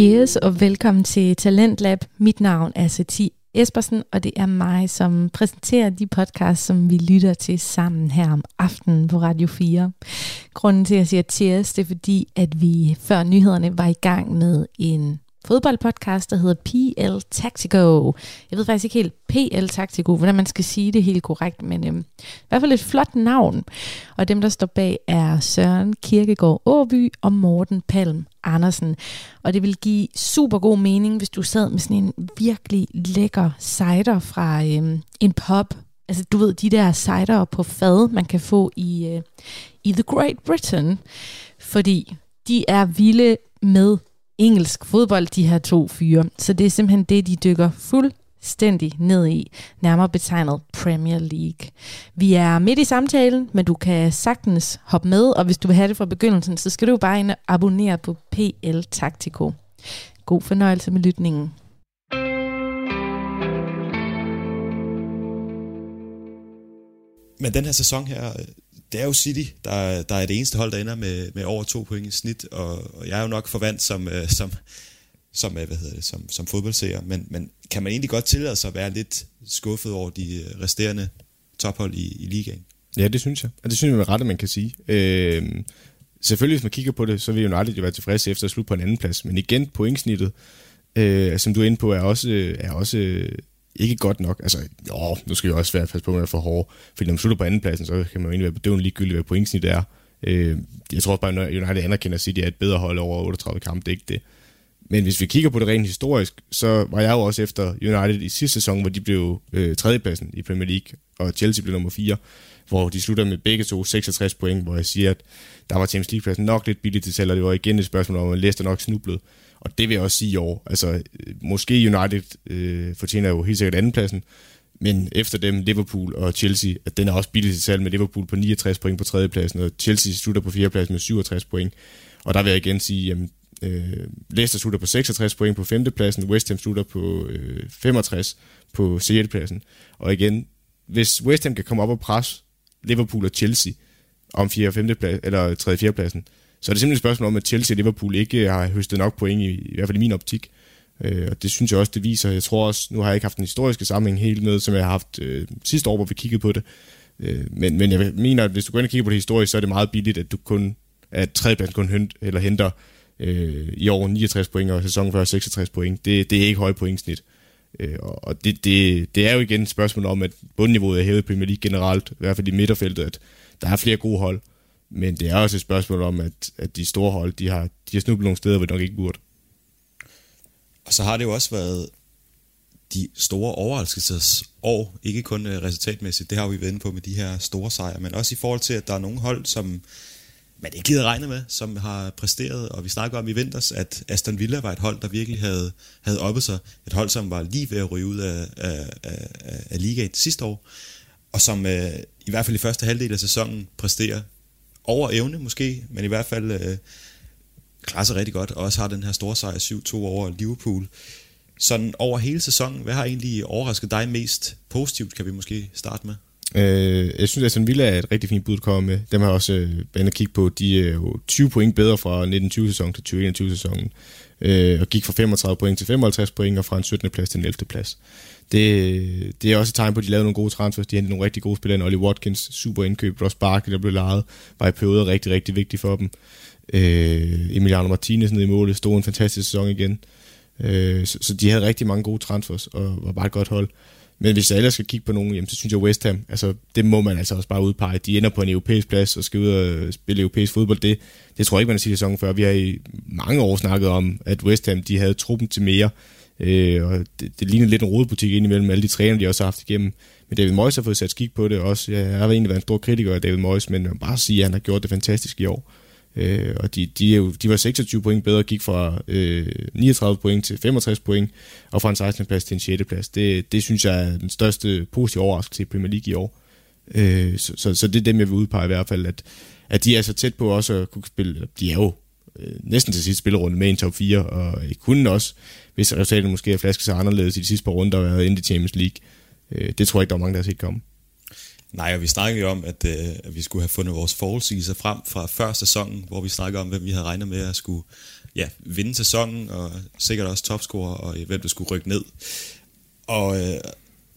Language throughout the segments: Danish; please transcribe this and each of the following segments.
Cheers og velkommen til Talentlab. Mit navn er Sati Espersen, og det er mig, som præsenterer de podcasts, som vi lytter til sammen her om aftenen på Radio 4. Grunden til, at jeg siger cheers, det er fordi, at vi før nyhederne var i gang med en fodboldpodcast, der hedder PL Tactico. Jeg ved faktisk ikke helt PL Tactico, hvordan man skal sige det helt korrekt, men øhm, i hvert fald et flot navn. Og dem, der står bag, er Søren Kirkegaard Åby og Morten Palm Andersen. Og det vil give super god mening, hvis du sad med sådan en virkelig lækker cider fra øhm, en pub. Altså du ved, de der cider på fad, man kan få i, øh, i The Great Britain. Fordi de er vilde med engelsk fodbold, de her to fyre. Så det er simpelthen det, de dykker fuldstændig ned i, nærmere betegnet Premier League. Vi er midt i samtalen, men du kan sagtens hoppe med, og hvis du vil have det fra begyndelsen, så skal du bare ind og abonnere på PL Taktiko. God fornøjelse med lytningen. Men den her sæson her, det er jo City, der, der er det eneste hold, der ender med, med over to point i snit, og, og jeg er jo nok forvandt som, øh, som, som, øh, hvad hedder det, som, som fodboldseer, men, men kan man egentlig godt tillade sig at være lidt skuffet over de øh, resterende tophold i, i ligaen? Ja, det synes jeg. Og det synes jeg med rette, man kan sige. Øh, selvfølgelig, hvis man kigger på det, så vil United jo være tilfreds efter at slutte på en anden plads. Men igen, pointsnittet, øh, som du er inde på, er også, er også ikke godt nok. Altså, jo, nu skal jeg også være fast på, at man er for hård. Fordi når man slutter på andenpladsen, så kan man jo egentlig være bedøvende ligegyldigt, hvad pointsnit er. Øh, jeg tror også bare, at United anerkender at City er et bedre hold over 38 kampe. Det er ikke det. Men hvis vi kigger på det rent historisk, så var jeg jo også efter United i sidste sæson, hvor de blev øh, tredjepladsen i Premier League, og Chelsea blev nummer 4, hvor de slutter med begge to 66 point, hvor jeg siger, at der var Champions League-pladsen nok lidt billigt til selv, og det var igen et spørgsmål om, at Leicester nok snublede. Og det vil jeg også sige i år. Altså, måske United øh, fortjener jo helt sikkert andenpladsen, men efter dem, Liverpool og Chelsea, at den er også billig til salg med Liverpool på 69 point på tredjepladsen, og Chelsea slutter på fjerdepladsen med 67 point. Og der vil jeg igen sige, jamen, øh, Leicester slutter på 66 point på femtepladsen, West Ham slutter på øh, 65 på sjettepladsen. Og igen, hvis West Ham kan komme op og presse Liverpool og Chelsea om 4. og 5. plads, eller 3. og 4. pladsen, så er det simpelthen et spørgsmål om, at Chelsea og Liverpool ikke øh, har høstet nok point, i, i hvert fald i min optik. Øh, og det synes jeg også, det viser. Jeg tror også, nu har jeg ikke haft den historiske sammenhæng helt med, som jeg har haft øh, sidste år, hvor vi kiggede på det. Øh, men, men jeg mener, at hvis du går ind og kigger på det historisk, så er det meget billigt, at du kun at tredjepladsen kun hent, eller henter øh, i år 69 point, og sæsonen før 66 point. Det, det er ikke høje pointsnit. Øh, og det, det, det er jo igen et spørgsmål om, at bundniveauet er hævet i Premier League generelt, i hvert fald i midterfeltet, at der er flere gode hold. Men det er også et spørgsmål om, at, at de store hold, de har, de har snublet nogle steder, hvor de nok ikke burde. Og så har det jo også været de store overraskelses år, ikke kun øh, resultatmæssigt, det har vi været på med de her store sejre, men også i forhold til, at der er nogle hold, som man ikke gider regne med, som har præsteret, og vi snakker om i vinters, at Aston Villa var et hold, der virkelig havde, havde oppet sig, et hold, som var lige ved at ryge ud af, af, af, af ligaen sidste år, og som øh, i hvert fald i første halvdel af sæsonen præsterer over evne måske, men i hvert fald øh, klarer sig rigtig godt, og også har den her store sejr 7-2 over Liverpool. Sådan over hele sæsonen, hvad har egentlig overrasket dig mest positivt, kan vi måske starte med? Øh, jeg synes, at Aston Villa er et rigtig fint bud at komme med. Dem har jeg også øh, været at kigge på. De er jo 20 point bedre fra 1920-sæsonen til 2021-sæsonen. Øh, og gik fra 35 point til 55 point, og fra en 17. plads til en 11. plads. Det, det er også et tegn på, at de lavede nogle gode transfers. De hentede nogle rigtig gode spillere. Ollie Watkins, super indkøb. Ross Barkley, der blev lejet, var i perioder rigtig, rigtig vigtig for dem. Øh, Emiliano Martinez nede i målet, stod en fantastisk sæson igen. Øh, så, så de havde rigtig mange gode transfers, og var bare et godt hold. Men hvis jeg ellers skal kigge på nogen, jamen, så synes jeg West Ham, altså det må man altså også bare udpege. De ender på en europæisk plads og skal ud og spille europæisk fodbold. Det, det tror jeg ikke, man har set i sæsonen før. Vi har i mange år snakket om, at West Ham de havde truppen til mere. Øh, og det, det ligner lidt en rodebutik indimellem alle de træner, de også har haft igennem. Men David Moyes har fået sat skik på det også. Jeg har egentlig været en stor kritiker af David Moyes, men jeg bare sige, at han har gjort det fantastisk i år. Øh, og de, de, er jo, de var 26 point bedre, gik fra øh, 39 point til 65 point, og fra en 16. plads til en 6. plads. Det, det synes jeg er den største positive overraskelse i Premier League i år. Øh, så, så, så det er dem, jeg vil udpege i hvert fald, at, at de er så tæt på også at kunne spille, de er jo øh, næsten til sidst spillerunde med en top 4, og kunne også, hvis resultatet måske er flasket sig anderledes i de sidste par runder, der har været i Champions League. Øh, det tror jeg ikke, der er mange, der har set komme. Nej, og vi snakkede jo om, at, øh, at vi skulle have fundet vores forudsigelser frem fra før sæsonen, hvor vi snakkede om, hvem vi havde regnet med at skulle ja, vinde sæsonen, og sikkert også topscorer, og øh, hvem der skulle rykke ned. Og øh,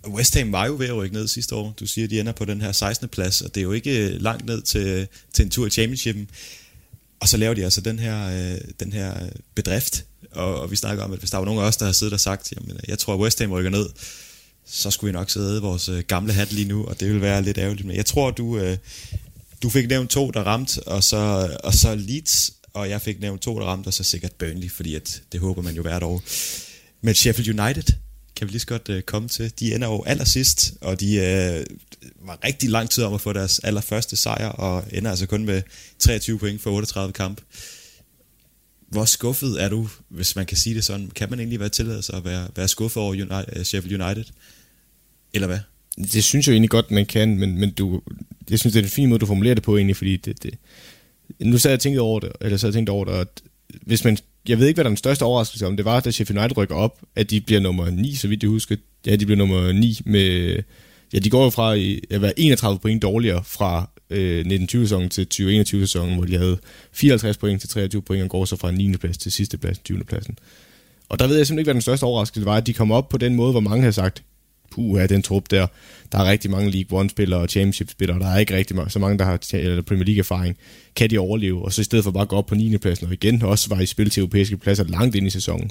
West Ham var jo ved at rykke ned sidste år. Du siger, at de ender på den her 16. plads, og det er jo ikke øh, langt ned til, til en tur i championshipen. Og så laver de altså den her, øh, den her bedrift, og, og vi snakker om, at hvis der var nogen af os, der har siddet og sagt, jamen, jeg tror, at West Ham rykker ned, så skulle vi nok sidde vores øh, gamle hat lige nu, og det ville være lidt ærgerligt. Men jeg tror, du, øh, du fik nævnt to, der ramte, og så, og så Leeds, og jeg fik nævnt to, der ramte, og så sikkert Burnley, fordi at, det håber man jo hvert år. Men Sheffield United, kan vi lige så godt øh, komme til. De ender jo allersidst, og de øh, var rigtig lang tid om at få deres allerførste sejr, og ender altså kun med 23 point for 38 kamp. Hvor skuffet er du, hvis man kan sige det sådan? Kan man egentlig være tilladet sig at være, være skuffet over United, øh, Sheffield United? Eller hvad? Det synes jeg egentlig godt, man kan, men, men du, jeg synes, det er en fin måde, du formulerer det på egentlig, fordi det, det, nu så jeg tænkt over det, eller så jeg tænkt over det, at hvis man, jeg ved ikke, hvad der er den største overraskelse om, det var, at Sheffield United rykker op, at de bliver nummer 9, så vidt jeg husker. Ja, de bliver nummer 9 med, ja, de går jo fra at være 31 point dårligere fra øh, 1920-sæsonen til 2021-sæsonen, hvor de havde 54 point til 23 point, og går så fra 9. plads til sidste plads, 20. pladsen. Og der ved jeg simpelthen ikke, hvad den største overraskelse var, at de kom op på den måde, hvor mange havde sagt, puh, er den trup der. Der er rigtig mange League One-spillere og Championship-spillere, der er ikke rigtig mange, så mange, der har eller Premier League-erfaring. Kan de overleve? Og så i stedet for bare at gå op på 9. pladsen, og igen også var i spil til europæiske pladser langt ind i sæsonen.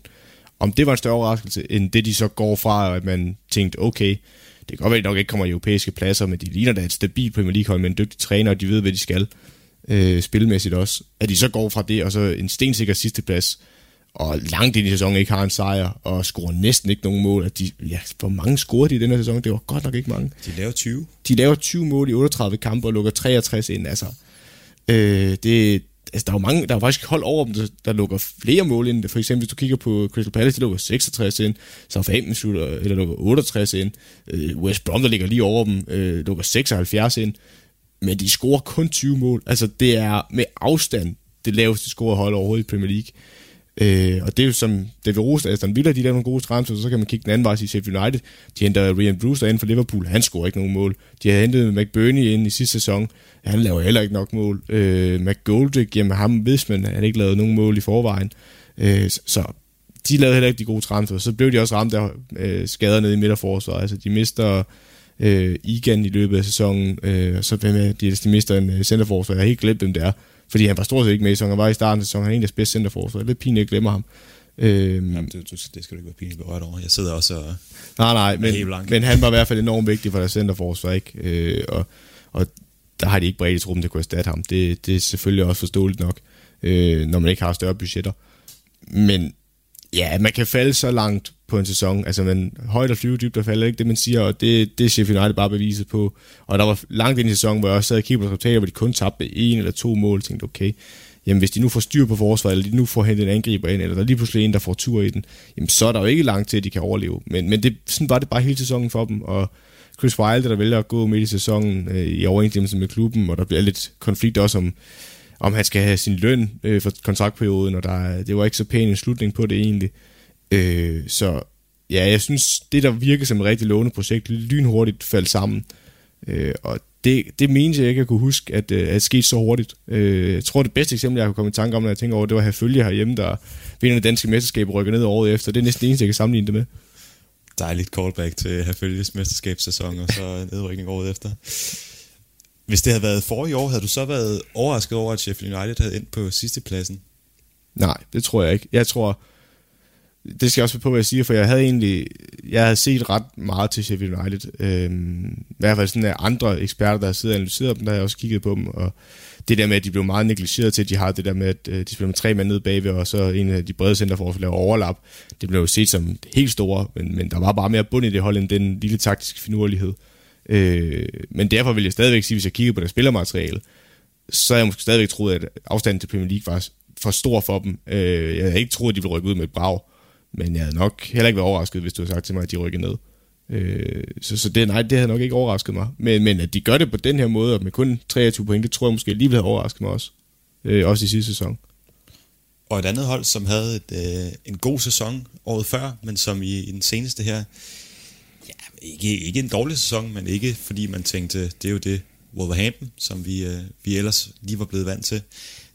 Om det var en større overraskelse, end det de så går fra, at man tænkte, okay, kan godt være, at de nok ikke kommer i europæiske pladser, men de ligner da et stabilt Premier League-hold med en dygtig træner, og de ved, hvad de skal øh, spilmæssigt også. At de så går fra det, og så en stensikker sidste plads, og langt ind i sæsonen ikke har en sejr, og scorer næsten ikke nogen mål. At de, ja, hvor mange scorer de i den her sæson? Det var godt nok ikke mange. De laver 20. De laver 20 mål i 38 kampe og lukker 63 ind. Altså, øh, det, altså, der er jo mange, der er faktisk hold over dem, der, der lukker flere mål ind. For eksempel, hvis du kigger på Crystal Palace, der lukker 66 ind. Southampton slutter, eller lukker 68 ind. Øh, West Brom, der ligger lige over dem, øh, lukker 76 ind. Men de scorer kun 20 mål. Altså, det er med afstand det laveste scorehold overhovedet i Premier League. Øh, og det er jo som David Rose Aston Villa, de laver nogle gode transfer, så kan man kigge den anden vej i Sheffield United. De henter Ryan Brewster ind for Liverpool, han scorer ikke nogen mål. De har hentet McBurney ind i sidste sæson, han laver heller ikke nok mål. Øh, McGoldrick, jamen ham hvis man, han ikke lavet nogen mål i forvejen. Øh, så de lavede heller ikke de gode transfer. Så blev de også ramt af øh, skader nede i midterforsvaret. Altså de mister øh, Egan i løbet af sæsonen, øh, så hvem er de, de mister en centerforsvar. Jeg har helt glemt, hvem det er. Fordi han var stort set ikke med i sæsonen. Han var i starten af sæsonen. Han er en af de bedste centerforsvar. Det er lidt pinligt, jeg glemmer ham. Øhm, Jamen, det, det, skal du ikke være pinligt berørt over. Jeg sidder også og Nej, nej, men, men han var i hvert fald enormt vigtig for deres centerforsvar, ikke? Øh, og, og der har de ikke bredt i truppen til at kunne erstatte ham. Det, det er selvfølgelig også forståeligt nok, øh, når man ikke har større budgetter. Men ja, man kan falde så langt på en sæson. Altså, man højt og flyve dybt og falder ikke det, man siger, og det, det er Sheffield United bare beviset på. Og der var langt ind i sæsonen, hvor jeg også sad og kiggede på resultater, hvor de kun tabte en eller to mål, og tænkte, okay, jamen hvis de nu får styr på forsvaret, eller de nu får hentet en angriber ind, eller der er lige pludselig en, der får tur i den, jamen så er der jo ikke langt til, at de kan overleve. Men, men det, sådan var det bare hele sæsonen for dem, og Chris Wilde, der vælger at gå midt i sæsonen øh, i overensstemmelse med klubben, og der bliver lidt konflikt også om, om han skal have sin løn øh, for kontraktperioden, og der, det var ikke så pæn en slutning på det egentlig. Øh, så ja, jeg synes, det der virker som et rigtig lovende projekt, lynhurtigt faldt sammen. Øh, og det, det menes jeg ikke at kunne huske, at, øh, at det skete så hurtigt. Øh, jeg tror, det bedste eksempel, jeg kunne komme i tanke om, når jeg tænker over, det var at have følge herhjemme, der vinder det danske mesterskab og rykker ned året efter. Det er næsten det eneste, jeg kan sammenligne det med. Dejligt callback til at have følges mesterskabssæson, og så nedrykning året efter. Hvis det havde været for i år, havde du så været overrasket over, at Sheffield United havde endt på sidste pladsen? Nej, det tror jeg ikke. Jeg tror, det skal jeg også på, hvad jeg siger, for jeg havde egentlig, jeg havde set ret meget til Sheffield United. Øhm, I hvert fald sådan andre eksperter, der har siddet og analyseret dem, der har jeg også kigget på dem, og det der med, at de blev meget negligeret til, at de har det der med, at øh, de spiller med tre mænd nede bagved, og så en af de brede center for at lave overlap. Det blev jo set som helt store, men, men der var bare mere bund i det hold, end den lille taktiske finurlighed. Øh, men derfor vil jeg stadigvæk sige, hvis jeg kigger på deres spillermateriale, så har jeg måske stadigvæk troet, at afstanden til Premier League var for stor for dem. Øh, jeg havde ikke troet, at de ville rykke ud med et brag. Men jeg havde nok heller ikke været overrasket, hvis du havde sagt til mig, at de rykker ned. Øh, så, så det, nej, det havde nok ikke overrasket mig. Men, men at de gør det på den her måde, og med kun 23 point, det tror jeg måske alligevel havde overrasket mig også. Øh, også i sidste sæson. Og et andet hold, som havde et, øh, en god sæson året før, men som i, i den seneste her, ja, ikke, ikke en dårlig sæson, men ikke fordi man tænkte, det er jo det Wolverhampton, som vi, øh, vi ellers lige var blevet vant til.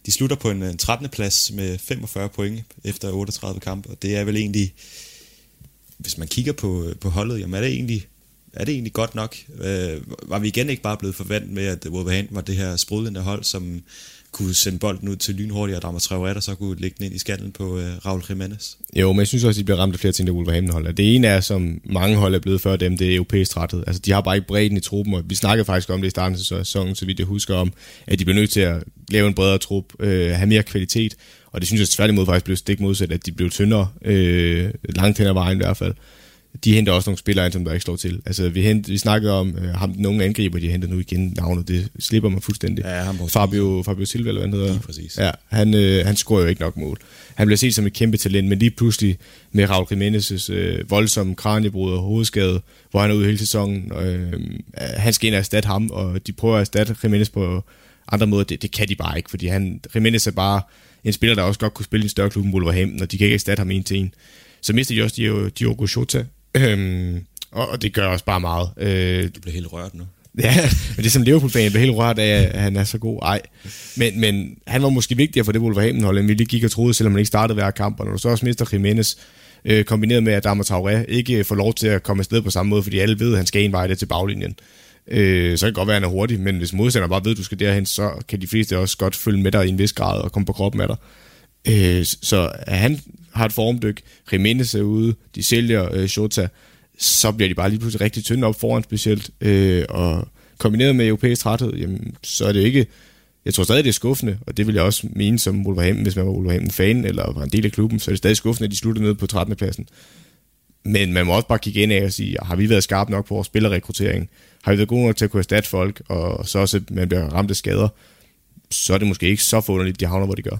De slutter på en, øh, 13. plads med 45 point efter 38 kampe, og det er vel egentlig, hvis man kigger på, øh, på holdet, jamen er det egentlig er det egentlig godt nok? Øh, var vi igen ikke bare blevet forventet med, at Wolverhampton var det her sprudlende hold, som kunne sende bolden ud til lynhurtigt, og Dama Traoré, der så kunne lægge den ind i skallen på øh, Raul Jimenez. Jo, men jeg synes også, at de bliver ramt af flere ting, der Wolverhampton hold. Det ene er, som mange hold er blevet før dem, det er europæisk træthed. Altså, de har bare ikke bredden i truppen, og vi snakkede faktisk om det i starten af sæsonen, så vidt jeg husker om, at de bliver nødt til at lave en bredere trup, øh, have mere kvalitet, og det synes jeg tværtimod faktisk blev stik modsat, at de blev tyndere, øh, langt hen ad vejen i hvert fald de henter også nogle spillere ind, som der ikke slår til. Altså, vi, hent, vi snakkede om øh, ham, nogle angriber, de henter nu igen navnet, det slipper man fuldstændig. Ja, ham Fabio, Fabio Silva, eller hvad han hedder. Lige præcis. Ja, han, øh, han scorer jo ikke nok mål. Han bliver set som et kæmpe talent, men lige pludselig med Raul Jimenez' øh, voldsomme kraniebrud og hovedskade, hvor han er ude hele sæsonen, øh, han skal ind og erstatte ham, og de prøver at erstatte Jimenez på andre måder. Det, det kan de bare ikke, fordi han, Jimenez er bare en spiller, der også godt kunne spille i en større klub end Wolverhampton, og de kan ikke erstatte ham en til en. Så mister de også Diogo Jota, Øhm, og, og det gør også bare meget. Øh, du bliver helt rørt nu. Ja, men det er som Liverpool-fan, bliver helt rørt af, at han er så god. Ej. Men, men han var måske vigtigere for det Wolverhampton-hold, end vi lige gik og troede, selvom han ikke startede hver kamp. Og når du så også mister Jimenez, øh, kombineret med, at Dama Traoré ikke får lov til at komme afsted på samme måde, fordi alle ved, at han skal en vej det til baglinjen. Øh, så kan det godt være, at han er hurtig, men hvis modstanderen bare ved, at du skal derhen, så kan de fleste også godt følge med dig i en vis grad og komme på kroppen af dig. Øh, så han har et formdyk, Jimenez er ude, de sælger øh, Shota, så bliver de bare lige pludselig rigtig tynde op foran specielt, øh, og kombineret med europæisk træthed, jamen, så er det ikke, jeg tror stadig, det er skuffende, og det vil jeg også mene som Wolverhampton, hvis man var Wolverhampton-fan, eller var en del af klubben, så er det stadig skuffende, at de slutter ned på 13. pladsen. Men man må også bare kigge ind af og sige, har vi været skarpe nok på vores spillerrekruttering? Har vi været gode nok til at kunne erstatte folk, og så også, at man bliver ramt af skader? Så er det måske ikke så forunderligt, de havner, hvor de gør.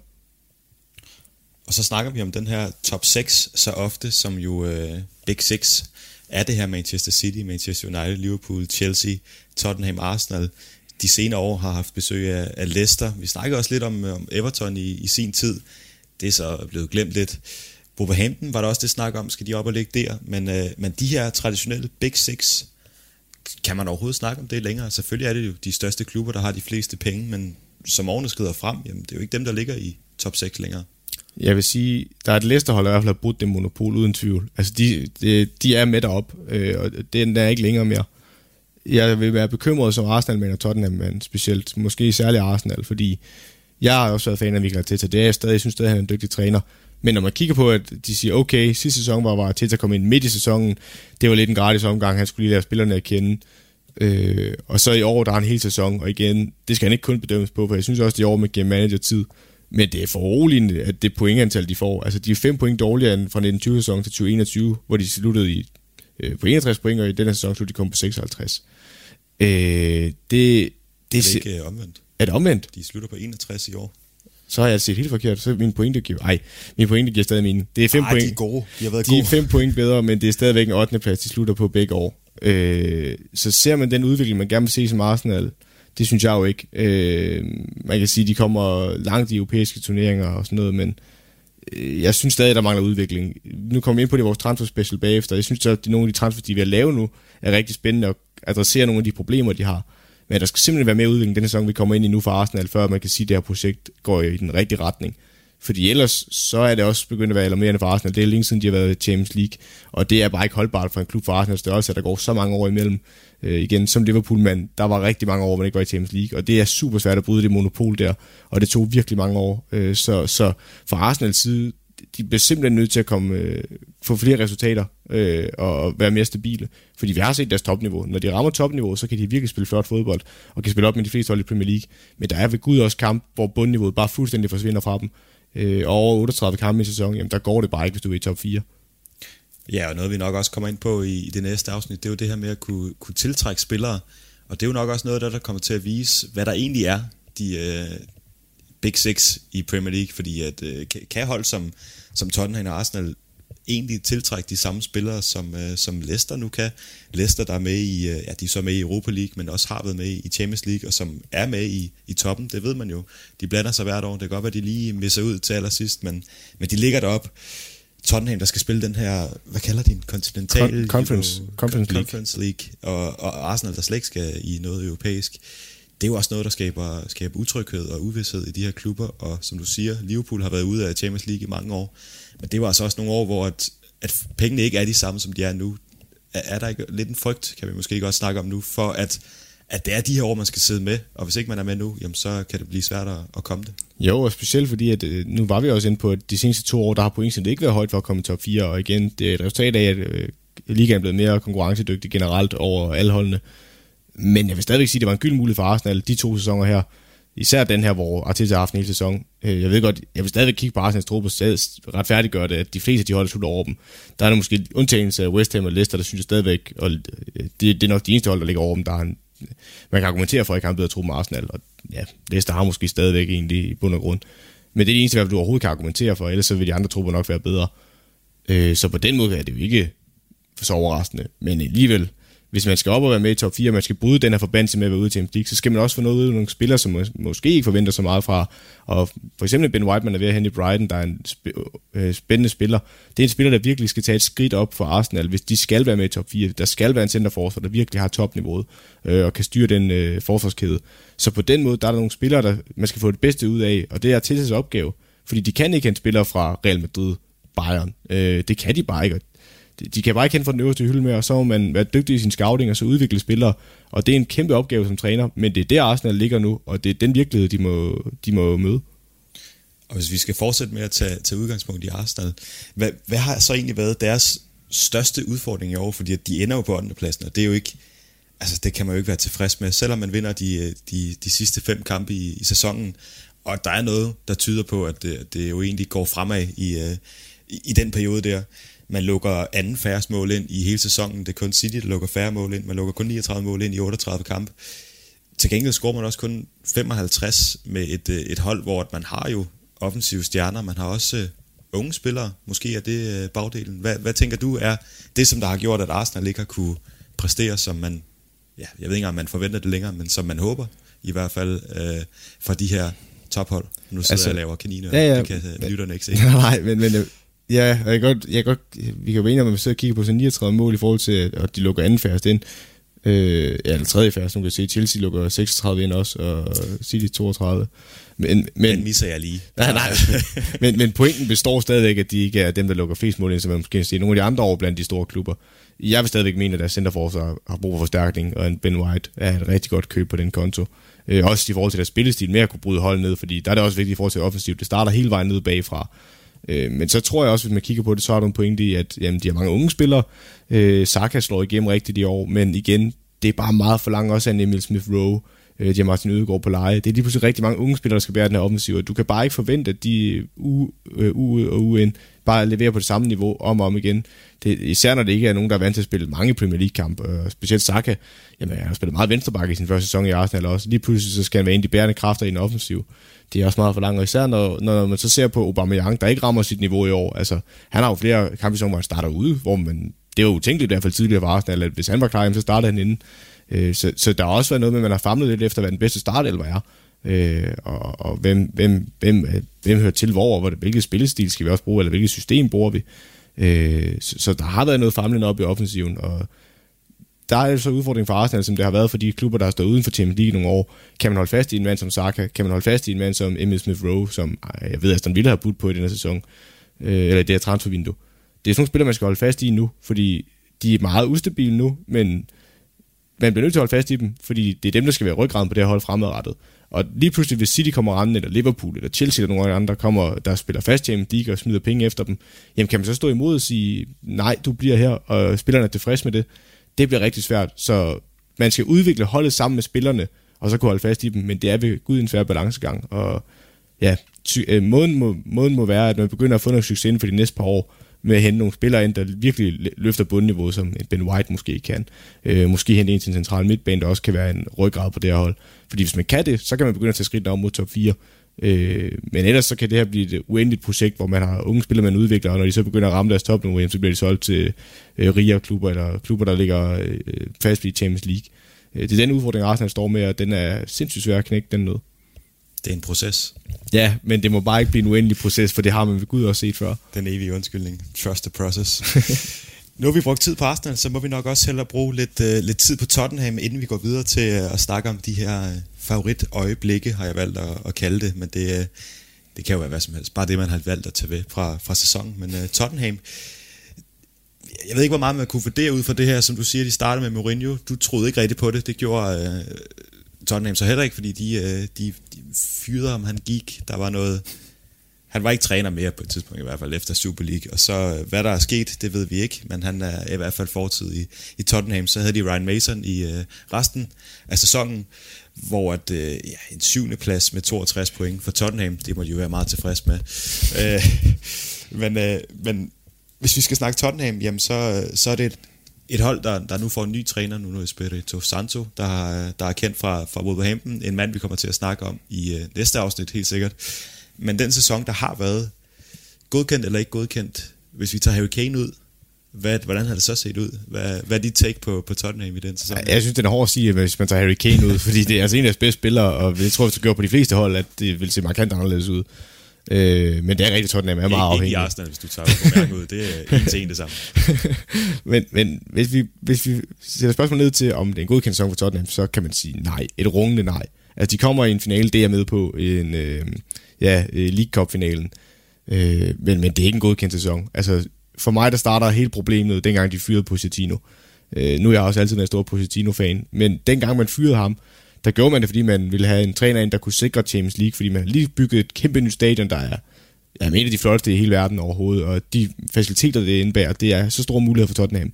Og så snakker vi om den her top 6 så ofte, som jo øh, Big Six er det her Manchester City, Manchester United, Liverpool, Chelsea, Tottenham, Arsenal. De senere år har haft besøg af, af Leicester. Vi snakkede også lidt om, øh, om Everton i, i sin tid. Det er så blevet glemt lidt. Wolverhampton var der også det snak om, skal de op og ligge der? Men, øh, men de her traditionelle Big Six, kan man overhovedet snakke om det længere? Selvfølgelig er det jo de største klubber, der har de fleste penge, men som årene skrider frem, jamen, det er jo ikke dem, der ligger i top 6 længere. Jeg vil sige, der er et Leicester-hold, der i hvert fald har brudt det monopol, uden tvivl. Altså, de, de, de er med derop, øh, og den er ikke længere mere. Jeg vil være bekymret som Arsenal-mand og Tottenham-mand, specielt. Måske særligt Arsenal, fordi jeg har også været fan af Michael Arteta. Det er jeg stadig. Jeg synes stadig, han er en dygtig træner. Men når man kigger på, at de siger, okay, sidste sæson var, var Arteta kom ind midt i sæsonen. Det var lidt en gratis omgang. Han skulle lige lære spillerne at kende. Øh, og så i år, der er en hel sæson. Og igen, det skal han ikke kun bedømmes på, for jeg synes også, det er år med game manager tid. Men det er for roligt, at det pointantal, de får. Altså, de er fem point dårligere end fra 1920-sæsonen til 2021, hvor de sluttede i, øh, på 61 point, og i denne sæson sluttede de kom på 56. Øh, det, det, er det ikke øh, omvendt? Er det omvendt? De slutter på 61 i år. Så har jeg set helt forkert. Så min pointe giver... Ej, min pointe giver stadig min. Det er 5 point. de er gode. De har været de gode. er 5 point bedre, men det er stadigvæk en 8. plads, de slutter på begge år. Øh, så ser man den udvikling, man gerne vil se som Arsenal, det synes jeg jo ikke. Øh, man kan sige, at de kommer langt i europæiske turneringer og sådan noget, men øh, jeg synes stadig, der mangler udvikling. Nu kommer vi ind på det i vores transfer special bagefter. Jeg synes, at nogle af de transfers, de vil lave nu, er rigtig spændende at adressere nogle af de problemer, de har. Men der skal simpelthen være mere udvikling denne sæson, vi kommer ind i nu for Arsenal, før man kan sige, at det her projekt går i den rigtige retning. Fordi ellers, så er det også begyndt at være alarmerende for Arsenal. Det er længe siden, de har været i Champions League. Og det er bare ikke holdbart for en klub for Arsenal størrelse, at der går så mange år imellem. Øh, igen, som Liverpool-mand, der var rigtig mange år, hvor man ikke var i Champions League. Og det er super svært at bryde det monopol der. Og det tog virkelig mange år. Øh, så, så fra Arsenals side, de bliver simpelthen nødt til at komme, øh, få flere resultater øh, og være mere stabile. Fordi vi har set deres topniveau. Når de rammer topniveau, så kan de virkelig spille flot fodbold, og kan spille op med de fleste hold i Premier League. Men der er ved Gud også kamp, hvor bundniveauet bare fuldstændig forsvinder fra dem øh, over 38 kampe i sæsonen, jamen der går det bare ikke, hvis du er i top 4. Ja, og noget vi nok også kommer ind på i, i det næste afsnit, det er jo det her med at kunne, kunne tiltrække spillere. Og det er jo nok også noget, der, der kommer til at vise, hvad der egentlig er, de øh, Big Six i Premier League, fordi at øh, kan hold som, som Tottenham og Arsenal egentlig tiltrække de samme spillere, som, øh, som Leicester nu kan. Leicester, der er med i, øh, ja, de er så med i Europa League, men også har været med i Champions League, og som er med i, i toppen, det ved man jo. De blander sig hvert år, det kan godt være, de lige misser ud til allersidst, men, men de ligger derop. Tottenham, der skal spille den her, hvad kalder de en kontinental Con- conference, conference League. conference League, og, og Arsenal, der slet ikke skal i noget europæisk. Det er jo også noget, der skaber, skaber utryghed og uvidshed i de her klubber, og som du siger, Liverpool har været ude af Champions League i mange år, men det var altså også nogle år, hvor at, at pengene ikke er de samme, som de er nu. Er, er der ikke lidt en frygt, kan vi måske godt snakke om nu, for at, at det er de her år, man skal sidde med, og hvis ikke man er med nu, jamen så kan det blive svært at, at komme det. Jo, og specielt fordi, at øh, nu var vi også inde på, at de seneste to år, der har pointsnittet ikke været højt for at komme i top 4, og igen, det er et resultat af, at øh, ligaen er blevet mere konkurrencedygtig generelt over alle holdene. Men jeg vil stadigvæk sige, at det var en gyld mulighed for Arsenal de to sæsoner her. Især den her, hvor Arteta har haft en hel sæson. Øh, jeg ved godt, jeg vil stadigvæk kigge på Arsenals trup og retfærdiggøre det, at de fleste de holder slutter over dem. Der er der måske undtagelse af West Ham og Leicester, der synes jeg stadigvæk, og øh, det, det er nok de eneste hold, der ligger over dem, der har en, man kan argumentere for, at ikke har en bedre trup med Arsenal, og ja, Leicester har måske stadigvæk egentlig i bund og grund. Men det er det eneste, du overhovedet kan argumentere for, ellers så vil de andre trupper nok være bedre. Øh, så på den måde er det jo ikke så overraskende, men alligevel, hvis man skal op og være med i top 4, og man skal bryde den her forbandelse med at være ude til Champions League, så skal man også få noget ud af nogle spillere, som mås- måske ikke forventer så meget fra. Og for eksempel Ben White, man er ved at hente i Brighton, der er en sp- øh, spændende spiller. Det er en spiller, der virkelig skal tage et skridt op for Arsenal, hvis de skal være med i top 4. Der skal være en centerforsvar, der virkelig har topniveauet øh, og kan styre den øh, forsvarskæde. Så på den måde, der er der nogle spillere, der man skal få det bedste ud af, og det er Artetas opgave. Fordi de kan ikke hente spillere fra Real Madrid, Bayern. Øh, det kan de bare ikke, de- kan bare ikke hente fra den øverste hylde med, og så må man være dygtig i sin scouting, og så udvikle spillere. Og det er en kæmpe opgave som træner, men det er der Arsenal ligger nu, og det er den virkelighed, de må, de må møde. Og hvis vi skal fortsætte med at tage, tage udgangspunkt i Arsenal, hvad, hvad har så egentlig været deres største udfordring i år? Fordi at de ender jo på 8. pladsen, og det er jo ikke, altså det kan man jo ikke være tilfreds med, selvom man vinder de, de, de sidste fem kampe i, i sæsonen. Og der er noget, der tyder på, at øh, det, det jo egentlig går fremad i, øh, i, i den periode der. Man lukker anden færre mål ind i hele sæsonen. Det er kun City, der lukker færre mål ind. Man lukker kun 39 mål ind i 38 kampe. Til gengæld scorer man også kun 55 med et, øh, et hold, hvor man har jo offensive stjerner. Man har også øh, unge spillere. Måske er det øh, bagdelen. Hvad, hvad tænker du er det, som der har gjort, at Arsenal ikke har kunne præstere, som man, ja, jeg ved ikke om man forventer det længere, men som man håber i hvert fald øh, for de her tophold. Nu sidder Altså, jeg og laver kaniner, ja, ja, det kan lytterne ikke se. Nej, men, men ja, og jeg kan godt, jeg kan godt, vi kan jo være enige om, at vi sidder og kigger på sådan 39 mål i forhold til, at- de lukker anden færrest ind. Øh, ja, eller tredje færrest, nu kan se, Chelsea lukker 36 ind også, og City 32. Men, Den men, misser jeg lige. nej, nej, men, men pointen består stadigvæk, at de ikke er dem, der lukker flest mål ind, som man måske kan sige. Nogle af de andre over blandt de store klubber. Jeg vil stadigvæk mene, at deres centerforsvar har brug for forstærkning, og en Ben White er et rigtig godt køb på den konto. Øh, også i forhold til deres spillestil med at kunne bryde hold ned, fordi der er det også vigtigt i forhold til offensivt. Det starter hele vejen ned bagfra. Øh, men så tror jeg også, hvis man kigger på det, så har du en pointe i, at jamen, de har mange unge spillere. Øh, Saka slår igennem rigtigt i år, men igen, det er bare meget for langt også af en Emil Smith Rowe. Øh, de har Martin Ødegaard på leje. Det er lige pludselig rigtig mange unge spillere, der skal bære den her offensiv, og du kan bare ikke forvente, at de øh, uge, øh, u- og uge ind bare leverer på det samme niveau om og om igen. Det, især når det ikke er nogen, der er vant til at spille mange Premier League-kampe, og specielt Saka, jamen han har spillet meget venstreback i sin første sæson i Arsenal også. Lige pludselig så skal han være en af de bærende kræfter i en offensiv. Det er også meget for langt, og især når, når man så ser på Aubameyang, der ikke rammer sit niveau i år. Altså, han har jo flere kampe hvor han starter ude, hvor man, det var utænkeligt i hvert fald tidligere for Arsenal, at hvis han var klar, så startede han inden. Øh, så, så der har også været noget med, at man har famlet lidt efter, hvad den bedste startelver er. Øh, og, og hvem, hvem, hvem, øh, hvem hører til hvor, og hvor det, hvilket spillestil skal vi også bruge, eller hvilket system bruger vi. Øh, så, så der har været noget famlen op i offensiven, og der er så udfordring for Arsenal, som det har været for de klubber, der har stået uden for Champions League i nogle år. Kan man holde fast i en mand som Saka? Kan man holde fast i en mand som Emil Smith Rowe, som jeg ved, Aston Villa har budt på i den her sæson, øh, eller i det her transfervindue? Det er sådan nogle spillere, man skal holde fast i nu, fordi de er meget ustabile nu, men man bliver nødt til at holde fast i dem, fordi det er dem, der skal være ryggraden på det her hold fremadrettet. Og lige pludselig, hvis City kommer rammen, eller Liverpool, eller Chelsea, eller nogle andre, kommer, der spiller fast til League og smider penge efter dem, jamen kan man så stå imod og sige, nej, du bliver her, og spillerne er tilfredse med det. Det bliver rigtig svært, så man skal udvikle holdet sammen med spillerne, og så kunne holde fast i dem, men det er ved Gud en svær balancegang, og ja, ty- øh, måden, må, måden må være, at man begynder at få noget succes inden for de næste par år, med at hente nogle spillere ind, der virkelig løfter bundniveau, som en Ben White måske kan. Øh, måske hente en til en central midtbane, der også kan være en ryggrad på det her hold. Fordi hvis man kan det, så kan man begynde at tage skridt op mod top 4. Øh, men ellers så kan det her blive et uendeligt projekt, hvor man har unge spillere, man udvikler, og når de så begynder at ramme deres topniveau, så bliver de solgt til øh, rigere klubber, eller klubber, der ligger øh, fast i Champions League. Øh, det er den udfordring, Arsenal står med, og den er sindssygt svær at knække den nød det er en proces. Ja, men det må bare ikke blive en uendelig proces, for det har man ved Gud også set før. Den evige undskyldning. Trust the process. nu har vi brugt tid på Arsenal, så må vi nok også hellere bruge lidt, uh, lidt tid på Tottenham, inden vi går videre til uh, at snakke om de her uh, favoritøjeblikke, har jeg valgt at, at kalde det. Men det, uh, det kan jo være hvad som helst. Bare det, man har valgt at tage ved fra, fra sæsonen. Men uh, Tottenham, jeg ved ikke, hvor meget man kunne vurdere ud fra det her, som du siger, de startede med Mourinho. Du troede ikke rigtigt på det. Det gjorde uh, Tottenham så heller ikke, fordi de, øh, de, de fyrede ham, han gik. Der var noget... Han var ikke træner mere på et tidspunkt, i hvert fald efter Super League. Og så, øh, hvad der er sket, det ved vi ikke, men han er i hvert fald fortid i, i Tottenham. Så havde de Ryan Mason i øh, resten af sæsonen, hvor at, øh, ja, en syvende plads med 62 point for Tottenham, det må de jo være meget tilfreds med. øh, men, øh, men hvis vi skal snakke Tottenham, jamen så, øh, så er det et, et hold, der, der nu får en ny træner, nu nu Espirito Santo, der, der er kendt fra, fra Wolverhampton, en mand, vi kommer til at snakke om i øh, næste afsnit, helt sikkert. Men den sæson, der har været godkendt eller ikke godkendt, hvis vi tager Harry Kane ud, hvad, hvordan har det så set ud? Hvad, hvad er dit take på, på Tottenham i den sæson? Jeg synes, det er hårdt at sige, hvis man tager Harry Kane ud, fordi det er altså en af deres bedste spillere, og jeg tror, hvis du gør på de fleste hold, at det vil se markant anderledes ud. Øh, men det er rigtigt, Tottenham er meget afhængig. Ikke i Arsenal, hvis du tager Aubameyang ud. Det er en til en det samme. men men hvis, vi, hvis vi sætter spørgsmål ned til, om det er en godkendt sæson for Tottenham, så kan man sige nej. Et rungende nej. Altså, de kommer i en finale, det er med på, en, øh, ja, League Cup-finalen. Øh, men, men det er ikke en godkendt sæson. Altså, for mig, der starter hele problemet, dengang de fyrede Pochettino. Øh, nu er jeg også altid en stor Pochettino-fan, men dengang man fyrede ham, der gjorde man det, fordi man ville have en træner ind, der kunne sikre Champions League, fordi man lige bygget et kæmpe nyt stadion, der er ja, mener, de flotteste i hele verden overhovedet, og de faciliteter, det indebærer, det er så store muligheder for Tottenham.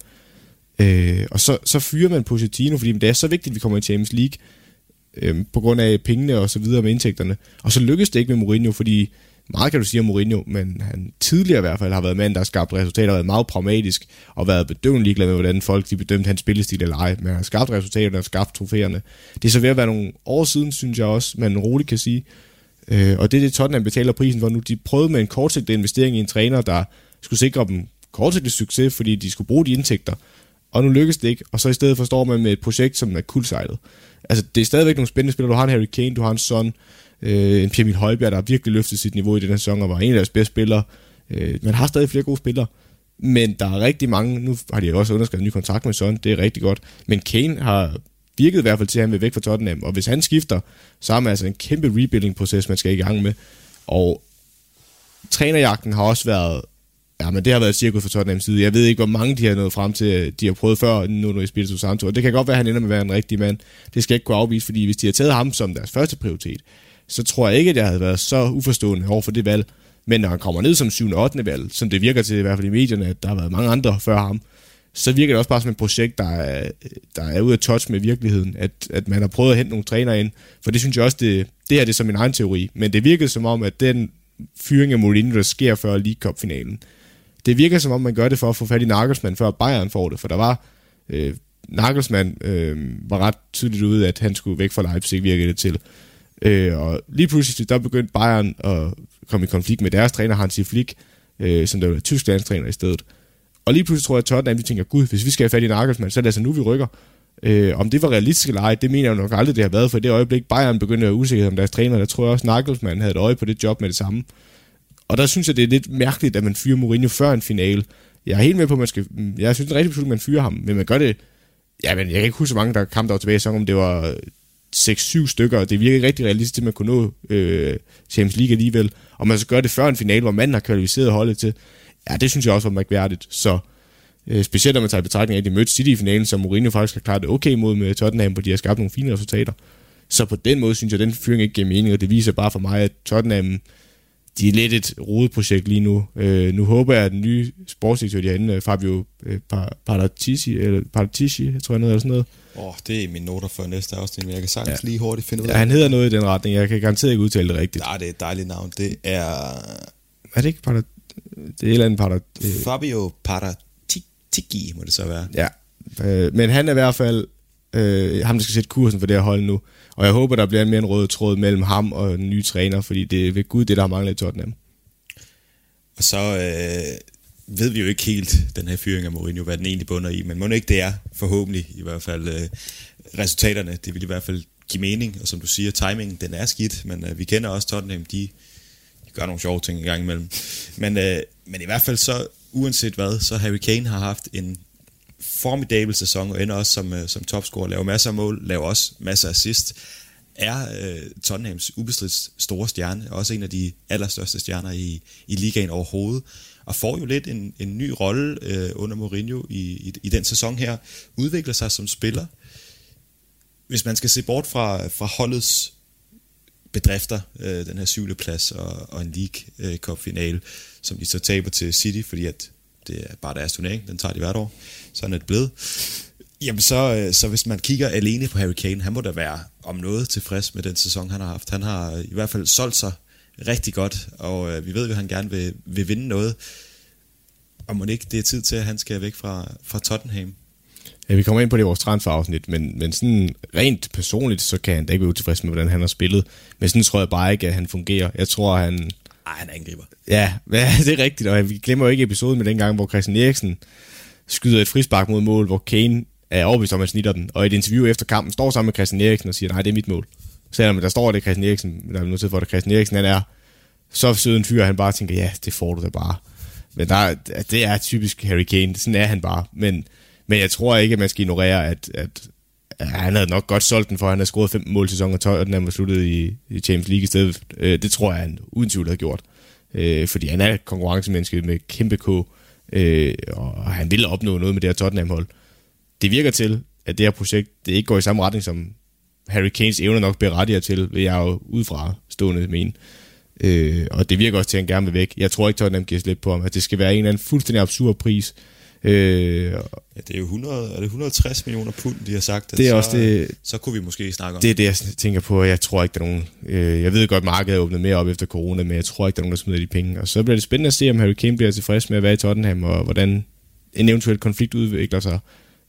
Øh, og så, så fyrer man Pochettino, fordi det er så vigtigt, at vi kommer i Champions League, øh, på grund af pengene og så videre med indtægterne. Og så lykkes det ikke med Mourinho, fordi meget kan du sige om Mourinho, men han tidligere i hvert fald har været mand, der har skabt resultater, og været meget pragmatisk, og været bedøvende ligeglad med, hvordan folk de bedømte hans spillestil eller ej, men han har skabt resultaterne og skabt trofæerne. Det er så ved at være nogle år siden, synes jeg også, man roligt kan sige. Øh, og det er det, Tottenham betaler prisen for nu. De prøvede med en kortsigtet investering i en træner, der skulle sikre dem kortsigtet succes, fordi de skulle bruge de indtægter. Og nu lykkes det ikke, og så i stedet forstår man med et projekt, som er kuldsejlet. Altså, det er stadigvæk nogle spændende spillere. Du har en Harry Kane, du har en Son, øh, en Pierre Højbjerg, der har virkelig løftet sit niveau i den her sæson, og var en af deres bedste spillere. Øh, man har stadig flere gode spillere, men der er rigtig mange, nu har de også underskrevet en ny kontrakt med Son, det er rigtig godt, men Kane har virket i hvert fald til, at han vil væk fra Tottenham, og hvis han skifter, så er man altså en kæmpe rebuilding-proces, man skal i gang med, og trænerjagten har også været Ja, men det har været cirkus for Tottenham side. Jeg ved ikke, hvor mange de har nået frem til, de har prøvet før, nu når i Santo. Og det kan godt være, at han ender med at være en rigtig mand. Det skal jeg ikke kunne afvise, fordi hvis de har taget ham som deres første prioritet, så tror jeg ikke, at jeg havde været så uforstående over for det valg. Men når han kommer ned som 7. og 8. valg, som det virker til i hvert fald i medierne, at der har været mange andre før ham, så virker det også bare som et projekt, der er, der er ude af touch med virkeligheden, at, at man har prøvet at hente nogle træner ind. For det synes jeg også, det, det her det er som min egen teori. Men det virkede som om, at den fyring af Mourinho, der sker før League Cup-finalen, det virker som om, man gør det for at få fat i Nagelsmann, før Bayern får det. For der var... Øh, Nagelsmann øh, var ret tydeligt ude, at han skulle væk fra Leipzig, virkede det til. Øh, og lige pludselig, der begyndte Bayern at komme i konflikt med deres træner, Hansi Flick, øh, som der var tysk landstræner i stedet. Og lige pludselig tror jeg, at Tottenham, de tænker, gud, hvis vi skal have fat i Nagelsmann, så er det altså nu, vi rykker. Øh, om det var realistisk eller ej, det mener jeg nok aldrig, det har været, for i det øjeblik, Bayern begyndte at være usikker om deres træner, der tror jeg også, Nagelsmann havde et øje på det job med det samme. Og der synes jeg, det er lidt mærkeligt, at man fyrer Mourinho før en finale. Jeg er helt med på, at man skal... Jeg synes, det er rigtig beslutning, at man fyrer ham, men man gør det... Ja, men jeg kan ikke huske, så mange der kampe der var tilbage i sæsonen, om det var 6-7 stykker, og det virker ikke rigtig realistisk, at man kunne nå øh, Champions League alligevel. Og man så gør det før en finale, hvor manden har kvalificeret holdet til. Ja, det synes jeg også var mærkværdigt. Så øh, specielt når man tager i betragtning af, at de mødte City i finalen, som Mourinho faktisk har klaret det okay mod med Tottenham, hvor de har skabt nogle fine resultater. Så på den måde synes jeg, at den fyring ikke giver mening, og det viser bare for mig, at Tottenham de er lidt et rodeprojekt lige nu. Øh, nu håber jeg, at den nye sportsdirektør derinde, Fabio øh, Paratici, eller Paratici, tror jeg noget eller sådan noget. Åh, oh, det er min noter for næste afsnit, men jeg kan sagtens ja. lige hurtigt finde ud af Ja, han hedder noget i den retning, jeg kan garanteret ikke udtale det rigtigt. Nej, det er et dejligt navn. Det er... Er det ikke Parat... Det er et eller andet Parat... Øh... Fabio Paratici, må det så være. Ja, øh, men han er i hvert fald øh, ham, der skal sætte kursen for det her hold nu. Og jeg håber, der bliver mere en rød tråd mellem ham og den nye træner, fordi det er ved Gud det, der har manglet i Tottenham. Og så øh, ved vi jo ikke helt, den her fyring af Mourinho, hvad den egentlig bunder i, men må ikke det er, forhåbentlig i hvert fald, øh, resultaterne. Det vil i hvert fald give mening, og som du siger, timingen, den er skidt, men øh, vi kender også Tottenham, de, de gør nogle sjove ting i gang imellem. Men, øh, men i hvert fald så, uanset hvad, så Harry Kane har haft en formidabel sæson, og ender også som, øh, som topscorer, laver masser af mål, laver også masser af assist, er øh, Tottenhams ubestridt store stjerne, også en af de allerstørste stjerner i, i ligaen overhovedet, og får jo lidt en, en ny rolle øh, under Mourinho i, i, i den sæson her, udvikler sig som spiller. Hvis man skal se bort fra, fra holdets bedrifter, øh, den her syvende plads og, og en League øh, Cup finale, som de så taber til City, fordi at det er bare deres turnering, den tager de hvert år, sådan er det blevet. Jamen så, øh, så hvis man kigger alene på Harry Kane, han må da være om noget tilfreds med den sæson, han har haft. Han har i hvert fald solgt sig rigtig godt, og øh, vi ved jo, at han gerne vil, vil vinde noget. Og må ikke det er tid til, at han skal væk fra, fra Tottenham? Ja, vi kommer ind på det i vores transferafsnit, men, men sådan rent personligt, så kan han da ikke være utilfreds med, hvordan han har spillet. Men sådan tror jeg bare ikke, at han fungerer. Jeg tror, han... Ej, han angriber. Ja, ja, det er rigtigt, og vi glemmer jo ikke episoden med den gang, hvor Christian Eriksen skyder et frispark mod mål, hvor Kane er overbevist om, at han snitter den. Og i et interview efter kampen står sammen med Christian Eriksen og siger, nej, det er mit mål. Selvom der står, at det er Christian Eriksen, der er nødt til for, at Christian Eriksen han er så sød en fyr, han bare tænker, ja, det får du da bare. Men der, det er typisk Harry Kane, sådan er han bare. Men, men jeg tror ikke, at man skal ignorere, at, at, at han havde nok godt solgt den, for han har scoret 15 mål i sæsonen, og den var sluttet i, i Champions League i stedet. Øh, det tror jeg, han uden tvivl har gjort. Øh, fordi han er konkurrencemenneske med kæmpe K, øh, og han vil opnå noget med det her Tottenham-hold. Det virker til, at det her projekt det ikke går i samme retning, som Harry Kanes evner nok berettiger til, vil jeg jo udefra stående mene. Øh, og det virker også til, at han gerne vil væk. Jeg tror ikke, Tottenham giver slip på ham. At det skal være en eller anden fuldstændig absurd pris. Øh, ja, det er jo 100, er det 160 millioner pund, de har sagt. Det er så, også det, så kunne vi måske snakke om det. er det, jeg tænker på. Jeg tror ikke, der er nogen... Øh, jeg ved godt, markedet er åbnet mere op efter corona, men jeg tror ikke, der er nogen, der smider de penge. Og så bliver det spændende at se, om Harry Kane bliver tilfreds med at være i Tottenham, og hvordan en eventuel konflikt udvikler sig.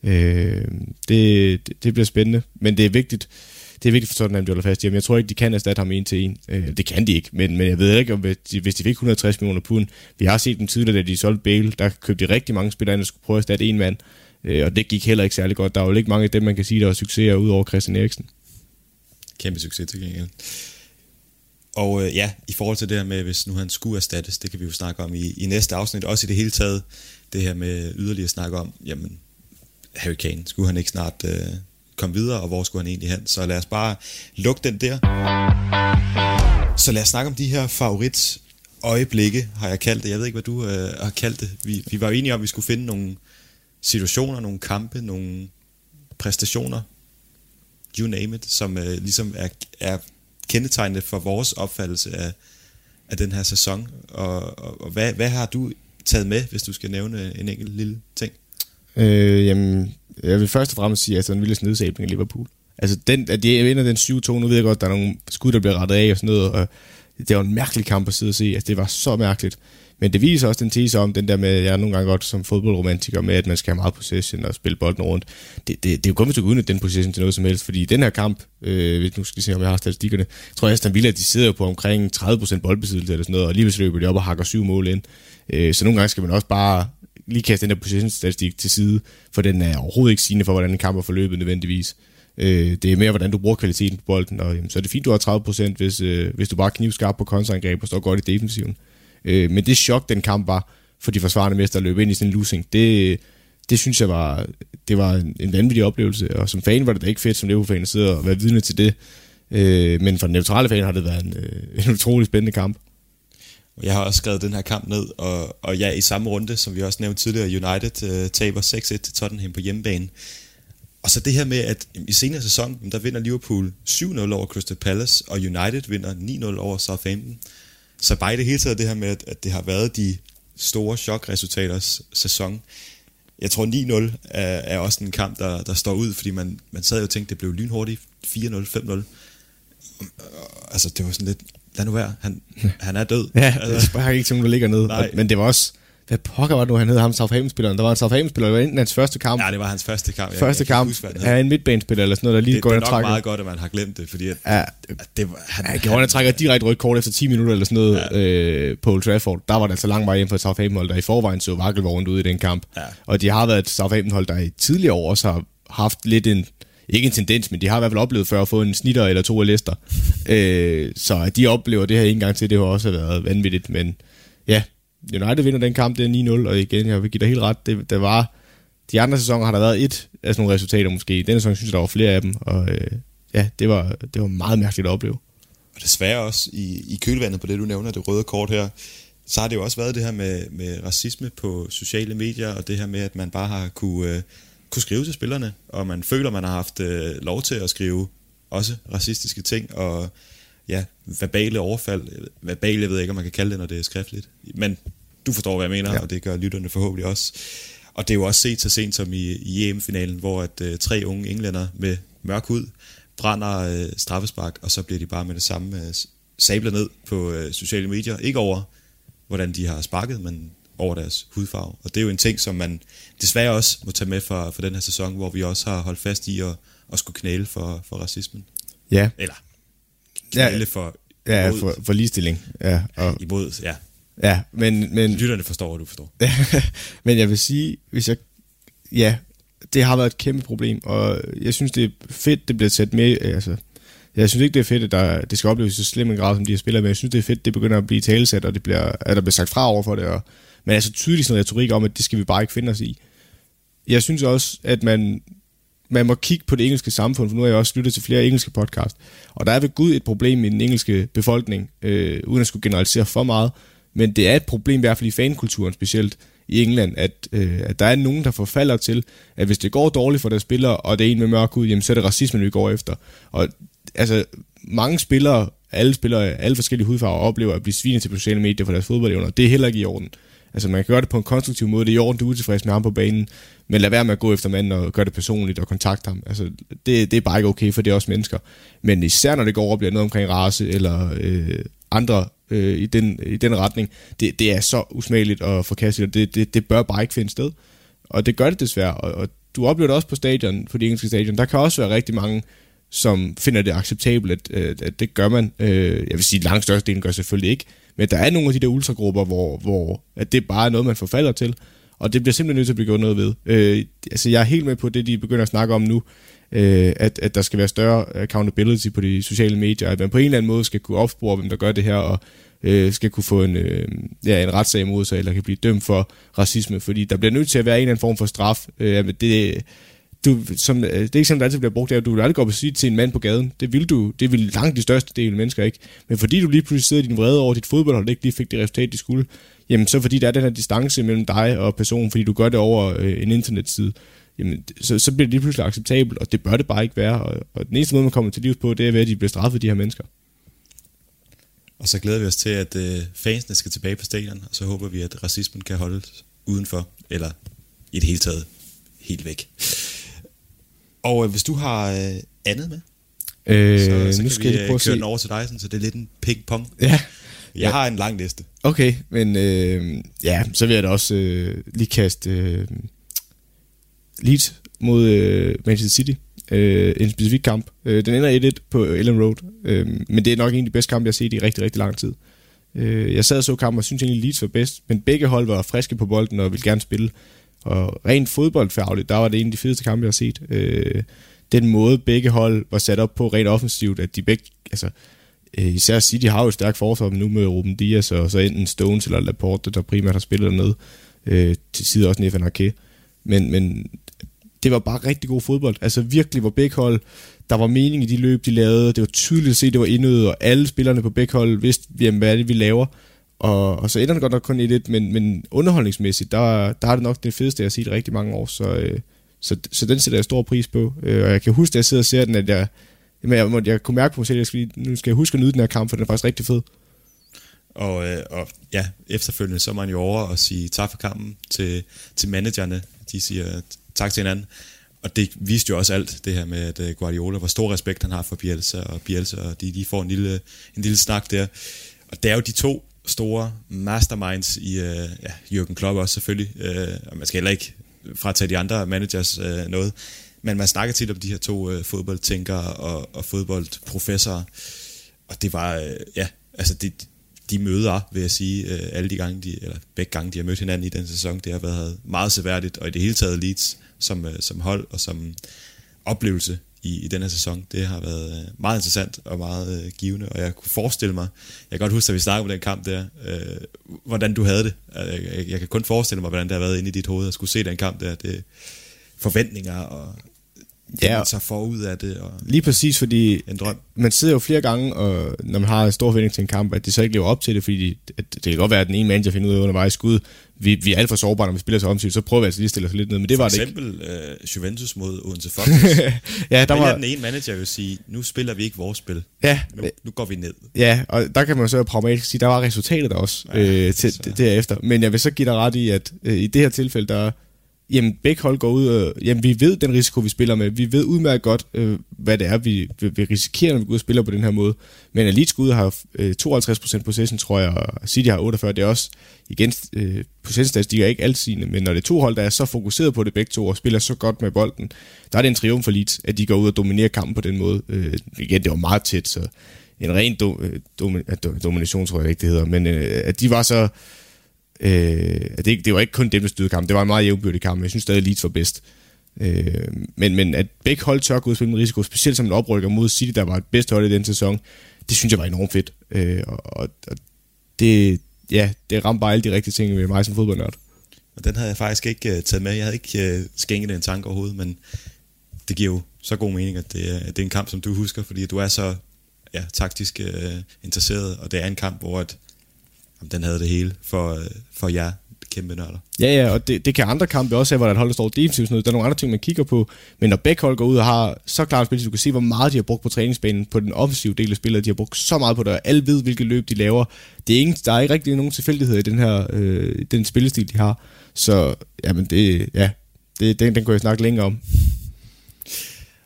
Øh, det, det, det bliver spændende, men det er vigtigt, det er vigtigt for Tottenham, de holder fast i Jeg tror ikke, de kan erstatte ham en til en. Øh, det kan de ikke, men, men jeg ved ikke, om hvis de, hvis de fik 160 millioner pund. Vi har set dem tidligere, da de solgte Bale, der købte de rigtig mange spillere, der skulle prøve at erstatte en mand. Øh, og det gik heller ikke særlig godt. Der er jo ikke mange af dem, man kan sige, der var succeser ud over Christian Eriksen. Kæmpe succes til gengæld. Og øh, ja, i forhold til det her med, hvis nu han skulle erstattes, det kan vi jo snakke om i, i næste afsnit, også i det hele taget, det her med yderligere snak om, jamen, Harry Kane, skulle han ikke snart øh, komme videre, og hvor skulle han egentlig hen? Så lad os bare lukke den der. Så lad os snakke om de her favorit øjeblikke, har jeg kaldt det. Jeg ved ikke, hvad du øh, har kaldt det. Vi, vi var jo enige om, at vi skulle finde nogle situationer, nogle kampe, nogle præstationer, you name it, som øh, ligesom er, er kendetegnende for vores opfattelse af, af den her sæson. Og, og, og hvad, hvad har du taget med, hvis du skal nævne en enkelt lille ting? Øh, jamen, jeg vil først og fremmest sige, at det en vildt nedsabling i Liverpool. Altså, den, at de vinder den 7-2, nu ved jeg godt, at der er nogle skud, der bliver rettet af og sådan noget, og det var en mærkelig kamp at sidde og se. Altså, det var så mærkeligt. Men det viser også den tese om, den der med, jeg er nogle gange godt som fodboldromantiker med, at man skal have meget possession og spille bolden rundt. Det, det, det er jo kun, hvis du kan udnytte den possession til noget som helst, fordi i den her kamp, øh, hvis nu skal se, om jeg har statistikkerne, tror jeg, at Aston Villa, de sidder på omkring 30% boldbesiddelse eller sådan noget, og alligevel løber de op og hakker syv mål ind. Øh, så nogle gange skal man også bare lige kaste den der position-statistik til side, for den er overhovedet ikke sigende for, hvordan en kamp er forløbet nødvendigvis. Øh, det er mere, hvordan du bruger kvaliteten på bolden, og jamen, så er det fint, du har 30%, hvis, øh, hvis du bare knivskarp på kontraangreb og står godt i defensiven. Øh, men det chok, den kamp var, for de forsvarende mester at løbe ind i sådan en losing, det, det synes jeg var, det var en, en vanvittig oplevelse, og som fan var det da ikke fedt som Liverpool-fan at sidde og være vidne til det. Øh, men for den neutrale fan har det været en, øh, en utrolig spændende kamp. Jeg har også skrevet den her kamp ned, og, og ja, i samme runde, som vi også nævnte tidligere, United øh, taber 6-1 til Tottenham på hjemmebane. Og så det her med, at i senere sæson, der vinder Liverpool 7-0 over Crystal Palace, og United vinder 9-0 over Southampton. Så bare i det hele taget det her med, at, det har været de store chokresultaters sæson. Jeg tror 9-0 er, er også en kamp, der, der står ud, fordi man, man sad jo og tænkte, det blev lynhurtigt 4-0, 5-0. Altså det var sådan lidt, lad nu være, han, han er død. Ja, altså, det er ikke til nogen, der ligger nede. Nej. Men det var også, hvad pokker var det nu, han hed ham Southampton-spilleren? Der var en Southampton-spiller, det var enten hans første kamp. Ja, det var hans første kamp. Jeg, første jeg kamp, huske, ja, en midtbanespiller eller sådan noget, der lige det, går ind og trækker. Det er nok meget godt, at man har glemt det, fordi at, ja, at det var, han, han, han, han trækker direkte rødt kort efter 10 minutter eller sådan noget ja. øh, på Old Trafford. Der var det altså lang vej hjem for Southampton-hold, der i forvejen så vakkelvognet ud i den kamp. Ja. Og de har været et Southampton-hold, der i tidligere år også har haft lidt en, ikke en tendens, men de har i hvert fald oplevet før at få en snitter eller to af lister. øh, så at de oplever det her en gang til, det har også været vanvittigt, men ja, United vinder den kamp, det er 9-0, og igen, jeg vil give dig helt ret, det, det var, de andre sæsoner har der været et af sådan nogle resultater måske, denne sæson synes jeg, der var flere af dem, og øh, ja, det var, det var meget mærkeligt at opleve. Og desværre også i, i kølvandet på det, du nævner, det røde kort her, så har det jo også været det her med, med racisme på sociale medier, og det her med, at man bare har kunne, øh, kunne skrive til spillerne, og man føler, man har haft øh, lov til at skrive også racistiske ting, og ja, verbale overfald. Verbale, jeg ved ikke, om man kan kalde det, når det er skriftligt. Men du forstår, hvad jeg mener, ja. og det gør lytterne forhåbentlig også. Og det er jo også set så sent som i, i EM-finalen, hvor at øh, tre unge englænder med mørk hud brænder øh, straffespark, og så bliver de bare med det samme øh, sablet ned på øh, sociale medier. Ikke over, hvordan de har sparket, men over deres hudfarve. Og det er jo en ting, som man desværre også må tage med for, for den her sæson, hvor vi også har holdt fast i at, at skulle knæle for, for racismen. Ja. Eller knæle ja, for, ja, for, for ligestilling. Ja, og, imod, ja. Ja, men... men Lytterne forstår, hvad du forstår. men jeg vil sige, hvis jeg... Ja, det har været et kæmpe problem, og jeg synes, det er fedt, det bliver sat med... Altså, jeg synes ikke, det er fedt, at der, det skal opleves så slem en grad, som de har spillet, men jeg synes, det er fedt, det begynder at blive talesat, og det bliver, at der bliver sagt fra over for det. Og, men altså tydeligt sådan en retorik om, at det skal vi bare ikke finde os i. Jeg synes også, at man, man må kigge på det engelske samfund, for nu har jeg også lyttet til flere engelske podcast, og der er ved Gud et problem i den engelske befolkning, øh, uden at skulle generalisere for meget, men det er et problem, i hvert fald i fankulturen specielt, i England, at, øh, at der er nogen, der forfalder til, at hvis det går dårligt for deres spillere, og det er en med mørk ud, jamen så er det racismen, vi går efter. Og altså, mange spillere, alle spillere af alle forskellige hudfarver, oplever at blive svinet til sociale medier for deres fodboldevner. Det er heller ikke i orden. Altså, man kan gøre det på en konstruktiv måde. Det er i orden, du er utilfreds med ham på banen, men lad være med at gå efter manden og gøre det personligt og kontakte ham. Altså, det, det er bare ikke okay, for det er også mennesker. Men især når det går over og bliver noget omkring race eller øh, andre øh, i, den, i den retning, det, det er så usmageligt og forkasteligt, og det, det, det bør bare ikke finde sted. Og det gør det desværre, og, og du oplever det også på stadion, på de engelske stadion. Der kan også være rigtig mange, som finder det acceptabelt, at, øh, at det gør man. Øh, jeg vil sige, at langt størstedelen gør selvfølgelig ikke, men der er nogle af de der ultragrupper, hvor, hvor at det bare er noget, man forfalder til, og det bliver simpelthen nødt til at blive gjort noget ved. Øh, altså, jeg er helt med på det, de begynder at snakke om nu, øh, at, at der skal være større accountability på de sociale medier, at man på en eller anden måde skal kunne opspore, hvem der gør det her, og øh, skal kunne få en, øh, ja, en retssag imod sig, eller kan blive dømt for racisme, fordi der bliver nødt til at være en eller anden form for straf. Øh, det, du, som, øh, det er der altid bliver brugt, det er, at du vil aldrig gå op og sige til en mand på gaden. Det vil du, det vil langt de største del af mennesker ikke. Men fordi du lige pludselig sidder i din vrede over dit fodboldhold, ikke lige fik det resultat, de skulle, jamen så fordi der er den her distance mellem dig og personen, fordi du gør det over øh, en internetside, jamen, så, så bliver det lige pludselig acceptabelt, og det bør det bare ikke være. Og, og den eneste måde, man kommer til livs på, det er ved, at de bliver straffet, de her mennesker. Og så glæder vi os til, at øh, fansene skal tilbage på stadion, og så håber vi, at racismen kan holdes udenfor, eller i det hele taget helt væk. Og øh, hvis du har øh, andet med, Øh, så, så nu kan skal vi jeg øh, prøve at køre se. den over til dig, sådan, så det er lidt en ping-pong. Ja, Jeg Ja. har en lang liste. okay, men øh, ja, så vil jeg da også øh, lige kaste øh, Leeds mod øh, Manchester City. Øh, en specifik kamp. Øh, den ender 1-1 på Ellen Road, øh, men det er nok en af de bedste kampe, jeg har set i rigtig, rigtig lang tid. Øh, jeg sad og så kampen og synes egentlig, Leeds var bedst, men begge hold var friske på bolden og ville gerne spille. Og rent fodboldfagligt, der var det en af de fedeste kampe, jeg har set. Øh, den måde, begge hold var sat op på rent offensivt, at de begge, altså, øh, især City har jo et stærkt forsvar nu med Ruben Dias, og så enten Stones eller Laporte, der primært har spillet dernede, øh, til side også Nathan Arke. Men, men det var bare rigtig god fodbold. Altså virkelig, hvor begge hold, der var mening i de løb, de lavede. Det var tydeligt at se, det var indøvet, og alle spillerne på begge hold vidste, jamen, hvad er det, vi laver. Og, og så ender den godt nok kun i lidt, men, men underholdningsmæssigt, der, der er det nok det fedeste, jeg har set i rigtig mange år. Så, øh, så, så den sætter jeg stor pris på. Øh, og jeg kan huske, at jeg sidder og ser den, at jeg, jamen, jeg, må- jeg kunne mærke på mig selv, at jeg skal, nu skal jeg huske at nyde den her kamp, for den er faktisk rigtig fed. Og, øh, og ja, efterfølgende så er man jo over og sige tak for kampen til, til managerne. De siger tak til hinanden. Og det viste jo også alt, det her med, at øh, Guardiola, hvor stor respekt han har for Bielsa, og Bielsa, og de, de får en lille, en lille snak der. Og det er jo de to store masterminds i øh, ja, Jürgen Klopp også selvfølgelig, øh, og man skal heller ikke fratage de andre managers øh, noget, men man snakker tit om de her to øh, fodboldtænkere og, og fodboldprofessorer, og det var, øh, ja, altså det, de møder, vil jeg sige, øh, alle de gange, de, eller begge gange, de har mødt hinanden i den sæson, det har været meget seværdigt, og i det hele taget Leeds som, øh, som hold og som oplevelse i, i den her sæson. Det har været øh, meget interessant og meget øh, givende, og jeg kunne forestille mig, jeg kan godt huske, at vi snakkede om den kamp der, øh, hvordan du havde det. Øh, jeg, jeg, jeg kan kun forestille mig, hvordan det har været inde i dit hoved at skulle se den kamp der. Det, forventninger og ja, man så forud af det. Og lige præcis, fordi en drøm. man sidder jo flere gange, og når man har en stor forventning til en kamp, at det så ikke lever op til det, fordi at det kan godt være, at den ene manager finder ud af undervejs skud. Vi, vi er alt for sårbare, når vi spiller så omsigt, så prøver vi altså lige at stille os lidt ned, men det var For det eksempel ikke. uh, Juventus mod Odense Fox. ja, der var, den ene manager vil sige, nu spiller vi ikke vores spil. Ja, Nu, nu går vi ned. Ja, og der kan man så pragmatisk sige, der var resultatet der også ja, øh, til, så- derefter. Men jeg vil så give dig ret i, at øh, i det her tilfælde, der jamen begge hold går ud og, jamen vi ved den risiko, vi spiller med. Vi ved udmærket godt, øh, hvad det er, vi, vi, vi risikerer, når vi går ud og spiller på den her måde. Men Elite skud har øh, 52% possession, tror jeg, og City har 48. Det er også, igen, øh, possession er ikke altsigende, men når det er to hold, der er så fokuseret på det begge to, og spiller så godt med bolden, der er det en triumf for Leeds, at de går ud og dominerer kampen på den måde. Øh, igen, det var meget tæt, så en ren do, øh, domination, tror jeg ikke, det hedder, men øh, at de var så... Øh, det, det var ikke kun dem, der styrede kampen. Det var en meget jævnbyrdig kamp, men jeg synes stadig, Leeds var bedst. Øh, men, men at begge hold tør gå ud med risiko, specielt som en oprykker mod City, der var et bedste hold i den sæson, det synes jeg var enormt fedt. Øh, og, og, det, ja, det ramte bare alle de rigtige ting ved mig som fodboldnørd. Og den havde jeg faktisk ikke uh, taget med. Jeg havde ikke uh, skænket den en tanke overhovedet, men det giver jo så god mening, at det, er- at det er en kamp, som du husker, fordi du er så ja, taktisk uh, interesseret, og det er en kamp, hvor at, den havde det hele for, uh, for jer kæmpe nørder. Ja, ja, og det, det kan andre kampe også have, hvor der er et hold, der står defensivt. Der er nogle andre ting, man kigger på. Men når begge hold går ud og har så klart spil, så du kan se, hvor meget de har brugt på træningsbanen på den offensive del af spillet. De har brugt så meget på det, og alle ved, hvilke løb de laver. Det er ingen, der er ikke rigtig nogen tilfældighed i den her øh, den spillestil, de har. Så, jamen det, ja, det, den, den kunne jeg snakke længere om.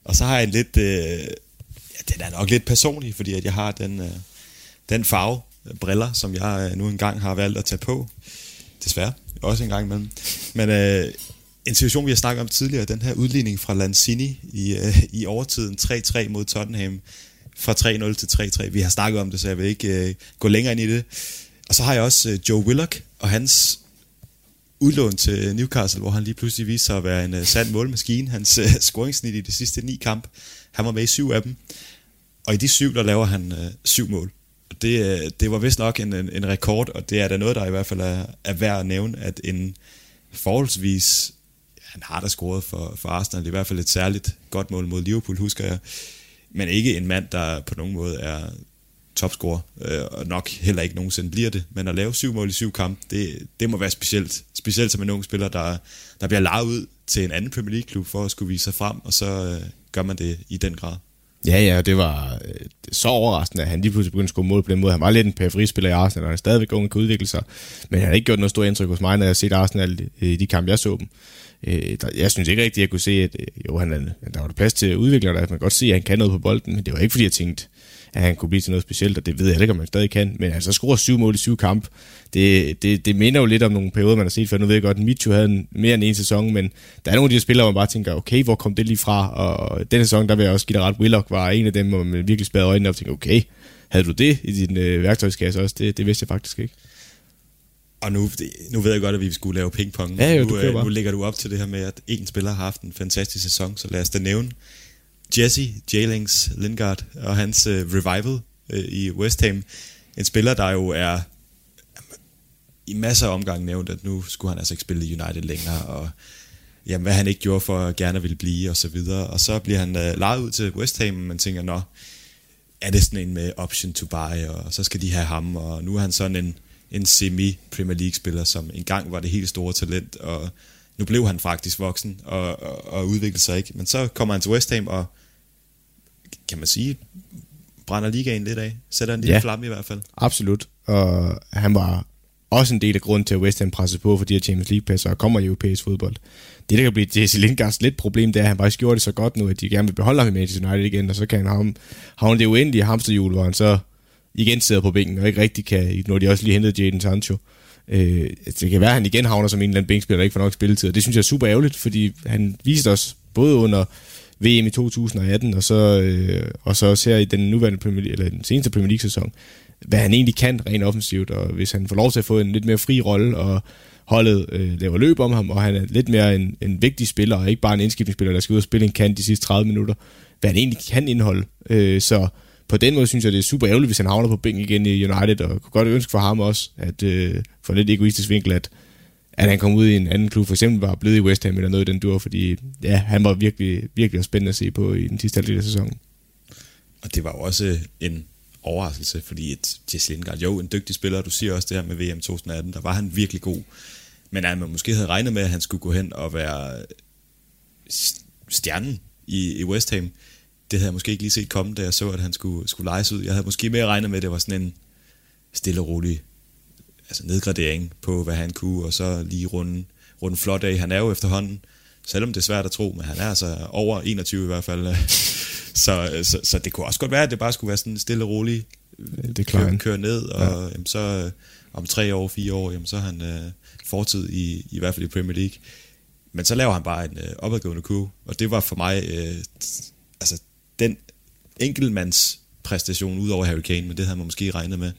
Og så har jeg en lidt, øh, ja, den er nok lidt personlig, fordi at jeg har den, øh, den farve, øh, briller, som jeg øh, nu engang har valgt at tage på. Desværre, også en gang imellem. Men øh, en situation, vi har snakket om tidligere, den her udligning fra Lanzini i, øh, i overtiden 3-3 mod Tottenham, fra 3-0 til 3-3. Vi har snakket om det, så jeg vil ikke øh, gå længere ind i det. Og så har jeg også øh, Joe Willock og hans udlån til Newcastle, hvor han lige pludselig viser sig at være en uh, sand målmaskine. Hans uh, scoringsnit i de sidste ni kamp, han var med i syv af dem. Og i de syv, der laver han uh, syv mål. Det, øh, det var vist nok en, en, en rekord, og det er da noget, der i hvert fald er, er værd at nævne, at en forholdsvis, han har da scoret for, for Arsenal, i hvert fald et særligt godt mål mod Liverpool, husker jeg, men ikke en mand, der på nogen måde er topscorer, øh, og nok heller ikke nogensinde bliver det. Men at lave syv mål i syv kampe, det, det må være specielt. Specielt som en ung spiller, der, der bliver lejet ud til en anden Premier League-klub for at skulle vise sig frem, og så øh, gør man det i den grad. Ja, ja, det var øh, så overraskende, at han lige pludselig begyndte at score mål på den måde. Han var lidt en periferispiller i Arsenal, og han er stadigvæk ung og kan udvikle sig. Men han har ikke gjort noget stort indtryk hos mig, når jeg har set Arsenal i de kampe, jeg så dem. Øh, der, jeg synes ikke rigtigt, at jeg kunne se, at øh, jo, han, der var der plads til at udvikle, og der man kan godt se, at han kan noget på bolden, men det var ikke fordi, jeg tænkte, at han kunne blive til noget specielt, og det ved jeg ikke, om han stadig kan. Men altså, scorer syv mål i syv kamp, det, det, det minder jo lidt om nogle perioder, man har set før. Nu ved jeg godt, at Michu havde en, mere end en sæson, men der er nogle af de her spillere, hvor man bare tænker, okay, hvor kom det lige fra? Og den sæson, der vil jeg også give dig ret, Willock var en af dem, hvor man virkelig spærrede øjnene op og tænkte, okay, havde du det i din øh, værktøjskasse også? Det, det vidste jeg faktisk ikke. Og nu, nu ved jeg godt, at vi skulle lave pingpong. Ja, jo, nu, du bare. nu lægger du op til det her med, at en spiller har haft en fantastisk sæson, så lad os da nævne Jesse Jalings Lingard og hans øh, revival øh, i West Ham. En spiller, der jo er i masser af omgange nævnt, at nu skulle han altså ikke spille i United længere, og jamen, hvad han ikke gjorde for at gerne ville blive, og så videre. Og så bliver han øh, lejet ud til West Ham, og man tænker, nå, er det sådan en med option to buy, og så skal de have ham, og nu er han sådan en, en semi-Premier League-spiller, som engang var det helt store talent, og nu blev han faktisk voksen og, og, og udviklede sig ikke. Men så kommer han til West Ham, og kan man sige, brænder ligaen lidt af. Sætter en lille Ja. flamme i hvert fald. Absolut. Og han var også en del af grunden til, at West Ham pressede på for de her Champions League-passer og kommer i europæisk fodbold. Det, der kan blive Jesse Lingards lidt problem, det er, at han faktisk gjorde det så godt nu, at de gerne vil beholde ham i Manchester United igen, og så kan han havne, havne det uendelige hamsterhjul, hvor han så igen sidder på bænken og ikke rigtig kan, når de også lige hentede Jadon Sancho. Øh, det kan være, at han igen havner som en eller anden bænkspiller, der ikke får nok spilletid, og det synes jeg er super ærgerligt, fordi han viste os både under VM i 2018, og så, øh, og så også her i den nuværende Premier League, eller den seneste Premier League-sæson, hvad han egentlig kan rent offensivt, og hvis han får lov til at få en lidt mere fri rolle, og holdet øh, laver løb om ham, og han er lidt mere en, en vigtig spiller, og ikke bare en indskiftningsspiller, der skal ud og spille en kant de sidste 30 minutter, hvad han egentlig kan indeholde. Øh, så på den måde synes jeg, det er super ærgerligt, hvis han havner på bænken igen i United, og kunne godt ønske for ham også, at øh, for lidt egoistisk vinkel, at, at han kom ud i en anden klub, for eksempel var blevet i West Ham eller noget den dur, fordi ja, han var virkelig, virkelig spændende at se på i den sidste halvdel af sæsonen. Og det var jo også øh, en overraskelse, fordi et Jesse Lindgaard, jo, en dygtig spiller, du siger også det her med VM 2018, der var han virkelig god. Men at man måske havde regnet med, at han skulle gå hen og være øh, stjernen i, i West Ham, det havde jeg måske ikke lige set komme, da jeg så, at han skulle, skulle lejes ud. Jeg havde måske mere regnet med, at det var sådan en stille og rolig altså nedgradering på, hvad han kunne, og så lige runde, runde flot af. Han er jo efterhånden, selvom det er svært at tro, men han er altså over 21 i hvert fald. så, så, så det kunne også godt være, at det bare skulle være sådan stille og rolig det køre, køre ned, og ja. jamen, så øh, om tre år, fire år, jamen, så er han øh, fortid i, i hvert fald i Premier League. Men så laver han bare en øh, opadgående kurve, og det var for mig øh, altså den enkeltmands præstation ud over Harry Kane, men det havde man måske regnet med,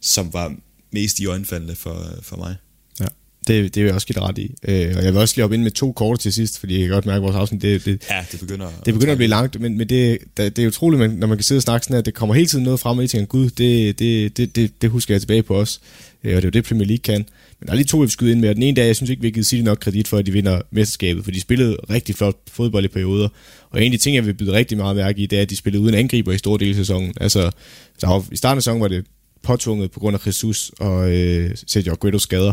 som var mest i øjenfaldende for, for mig. Ja, det, det vil jeg også give ret i. Øh, og jeg vil også lige op ind med to kort til sidst, fordi jeg kan godt mærke, at vores afsnit, det, det, ja, det begynder, det begynder at, at blive langt, men, men det, det, er utroligt, man, når man kan sidde og snakke sådan, at det kommer hele tiden noget frem, og I tænker, gud, det, det, det, det, det husker jeg tilbage på os. Øh, og det er jo det, Premier League kan. Men der er lige to, jeg skyde ind med, og den ene dag, jeg synes ikke, vi har givet City nok kredit for, at de vinder mesterskabet, for de spillede rigtig flot fodbold i perioder. Og en af de ting, jeg vil byde rigtig meget mærke i, det er, at de spillede uden angriber i store dele af sæsonen. Altså, der var, i starten af sæsonen var det påtvunget på grund af Jesus og øh, Sergio Aguero skader.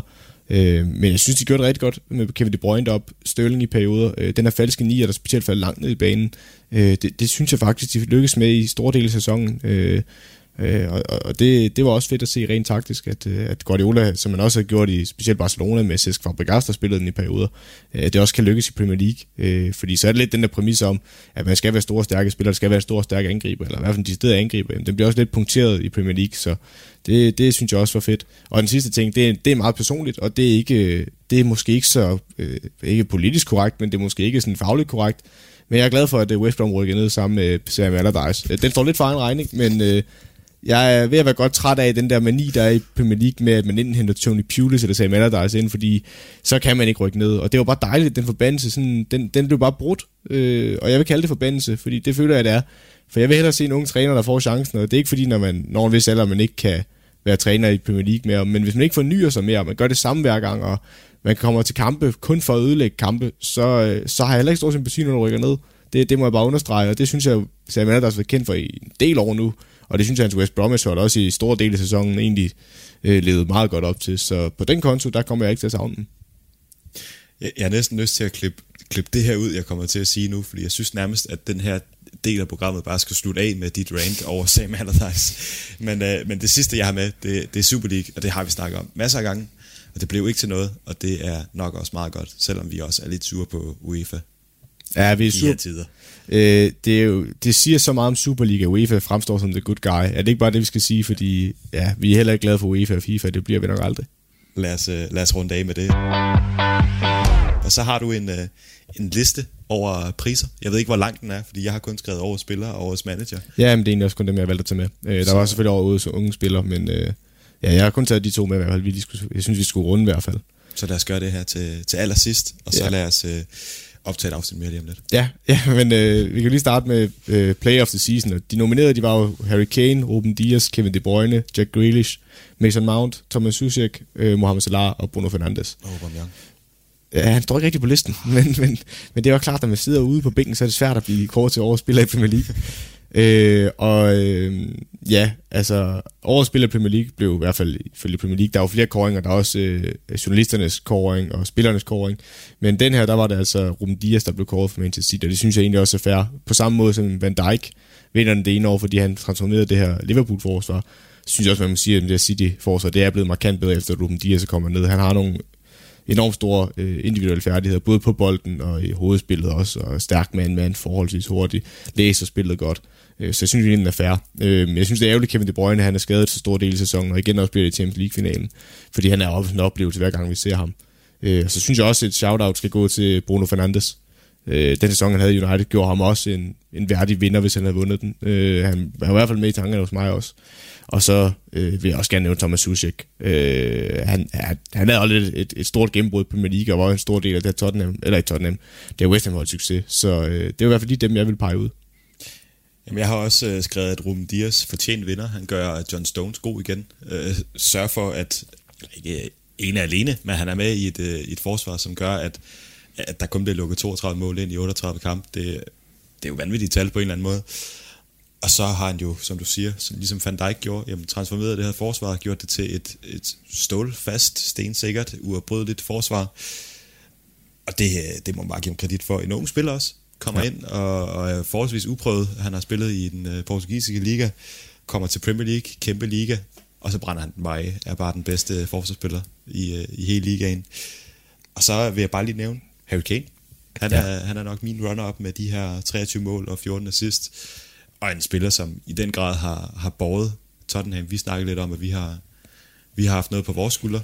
Øh, men jeg synes, de gjorde det rigtig godt med Kevin De Bruyne op, Sterling i perioder. Øh, den her falske nier, der specielt faldt langt ned i banen, øh, det, det synes jeg faktisk, de lykkes med i store dele af sæsonen. Øh, Øh, og og det, det var også fedt at se rent taktisk, at, øh, at Guardiola, som man også har gjort i specielt Barcelona med Cesc Fabregas, der spillede den i perioder, øh, det også kan lykkes i Premier League. Øh, fordi så er det lidt den der præmis om, at man skal være store stærke spillere, der skal være store stærke angriber, eller i hvert fald de steder angriber. Den bliver også lidt punkteret i Premier League, så det, det synes jeg også var fedt. Og den sidste ting, det, det er meget personligt, og det er, ikke, det er måske ikke så øh, ikke politisk korrekt, men det er måske ikke sådan fagligt korrekt. Men jeg er glad for, at øh, West Brom rykker ned sammen med Sam Allardyce. Øh, den står lidt for en regning, men øh, jeg er ved at være godt træt af den der mani, der er i Premier League med, at man enten henter Tony Pulis eller Sam Allardyce ind, fordi så kan man ikke rykke ned. Og det var bare dejligt, den forbandelse, sådan, den, den blev bare brudt. Øh, og jeg vil kalde det forbandelse, fordi det føler jeg, det er. For jeg vil hellere se en ung træner, der får chancen, og det er ikke fordi, når man når en vis alder, man ikke kan være træner i Premier League mere, men hvis man ikke fornyer sig mere, man gør det samme hver gang, og man kommer til kampe kun for at ødelægge kampe, så, øh, så har jeg heller ikke stor sympati, når du rykker ned. Det, det må jeg bare understrege, og det synes jeg, Sam Allardyce har været kendt for i en del år nu. Og det synes jeg, at West Bromwich hold også i store dele af sæsonen egentlig øh, levede meget godt op til. Så på den konto, der kommer jeg ikke til at savne den. Jeg, jeg har næsten lyst til at klippe, klippe det her ud, jeg kommer til at sige nu, fordi jeg synes nærmest, at den her del af programmet bare skal slutte af med dit rant over Sam Allardyce. Men, øh, men det sidste, jeg har med, det, det er Super League, og det har vi snakket om masser af gange, og det blev ikke til noget, og det er nok også meget godt, selvom vi også er lidt sure på UEFA. Ja, vi er sure. tider. Øh, det, er jo, det siger så meget om Superliga. UEFA fremstår som the good guy. Er det ikke bare det, vi skal sige? Fordi ja, vi er heller ikke glade for UEFA og FIFA. Det bliver vi nok aldrig. Lad os, øh, lad os runde af med det. Og så har du en, øh, en liste over priser. Jeg ved ikke, hvor lang den er, fordi jeg har kun skrevet over spillere og over manager. Ja, men det er egentlig også kun dem, jeg valgte at tage med. Øh, der så. var selvfølgelig over så unge spillere, men øh, ja, jeg har kun taget de to med i hvert fald. Vi, jeg synes, vi skulle runde i hvert fald. Så lad os gøre det her til, til allersidst, og så ja. lad os... Øh, optage et afsnit mere lige om lidt. Ja, ja men øh, vi kan lige starte med øh, Play of the Season. De nominerede, de var jo Harry Kane, Ruben Dias, Kevin De Bruyne, Jack Grealish, Mason Mount, Thomas Susek, øh, Mohamed Salah og Bruno Fernandes. Og Aubameyang. Ja, han står ikke rigtig på listen, men, men, men det er jo klart, at når man sidder ude på bænken, så er det svært at blive kort til spiller i Premier League. Øh, og øh, ja, altså årets spiller i Premier League blev i hvert fald ifølge Premier League, der er jo flere koringer, der er også øh, journalisternes koring og spillernes koring, men den her, der var det altså Ruben Dias, der blev kåret for Manchester City, og det synes jeg egentlig også er fair. På samme måde som Van Dijk vinder den det ene år, fordi han transformerede det her Liverpool-forsvar, synes jeg også, man må sige, at det her City-forsvar, det er blevet markant bedre efter, Ruben Dias er kommet ned. Han har nogle enormt store øh, individuelle færdigheder, både på bolden og i hovedspillet også, og stærk mand-mand, forholdsvis hurtigt, læser spillet godt. Øh, så jeg synes, det er fair. Øh, jeg synes, det er ærgerligt, Kevin De Bruyne han er skadet så stor del af sæsonen, og igen også bliver det i Champions League-finalen, fordi han er også en oplevelse hver gang, vi ser ham. Øh, så synes jeg også, at et shout-out skal gå til Bruno Fernandes. Øh, den sæson, han havde i United, gjorde ham også en, en værdig vinder, hvis han havde vundet den. Øh, han var i hvert fald med i tankerne hos mig også. Og så øh, vil jeg også gerne nævne Thomas Susek. Øh, han, han, han havde aldrig et, et, et stort gennembrud på Premier League, og var en stor del af det Tottenham, eller i Tottenham, det er West Ham succes. Så øh, det er i hvert fald lige dem, jeg vil pege ud. Jamen, jeg har også øh, skrevet, at Ruben Dias fortjent vinder. Han gør John Stones god igen. Øh, sørger for, at ikke ene alene, men han er med i et, øh, et forsvar, som gør, at, at der kun bliver lukket 32 mål ind i 38 kampe. Det, det er jo vanvittigt tal på en eller anden måde. Og så har han jo, som du siger, som ligesom Van Dijk gjorde, jamen, transformeret det her forsvar, gjort det til et, et stålfast, stensikkert, uafbrydeligt forsvar. Og det, det må man bare give ham kredit for. En ung spiller også, kommer ja. ind og, og er forholdsvis uprøvet. Han har spillet i den uh, portugisiske liga, kommer til Premier League, kæmpe liga, og så brænder han den bare af. Er bare den bedste forsvarsspiller i, uh, i hele ligaen. Og så vil jeg bare lige nævne Harry Kane. Han, ja. er, han er nok min runner-up med de her 23 mål og 14 assist og en spiller, som i den grad har, har båret Tottenham. Vi snakkede lidt om, at vi har, vi har haft noget på vores skulder,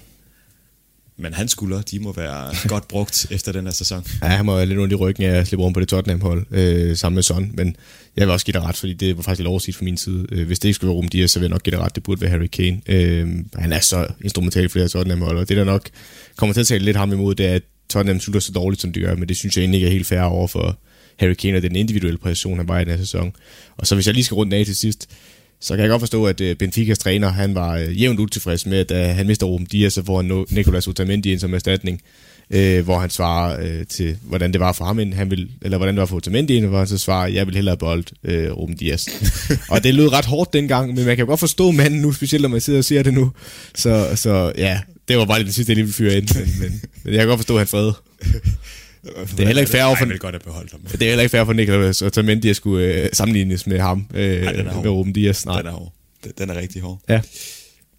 men hans skulder, de må være godt brugt efter den her sæson. Ja, han må være lidt ondt i ryggen af at slippe rundt på det Tottenham-hold øh, sammen med Son, men jeg vil også give dig ret, fordi det var faktisk lidt overset fra min side. Øh, hvis det ikke skulle være Ruben Dias, så vil jeg nok give dig ret, det burde være Harry Kane. Øh, han er så instrumental for det her Tottenham-hold, og det der nok kommer til at tale lidt ham imod, det er, at Tottenham slutter så dårligt, som de gør, men det synes jeg egentlig ikke er helt fair over for, Harry Kane og den individuelle præstation, han var i den her sæson. Og så hvis jeg lige skal rundt af til sidst, så kan jeg godt forstå, at øh, Benficas træner, han var øh, jævnt utilfreds med, at øh, han mister Ruben Dias, så får han Nicolas Otamendi ind som erstatning, øh, hvor han svarer øh, til, hvordan det var for ham, han vil, eller hvordan det var for Otamendi ind, hvor han så svarer, jeg vil hellere bold øh, Ruben Dias. og det lød ret hårdt dengang, men man kan godt forstå manden nu, specielt når man sidder og siger det nu. Så, så ja, det var bare det sidste, jeg lige ville fyre ind, men, men, men jeg kan godt forstå, at han fred. Det er heller ikke fair for... Jeg godt have beholdt ham. Det er heller ikke fair for Niklas at Tamendi at skulle øh, sammenlignes med ham, øh, Ej, med Ruben Dias. Nej. Den er hård. Den er rigtig hård. Ja.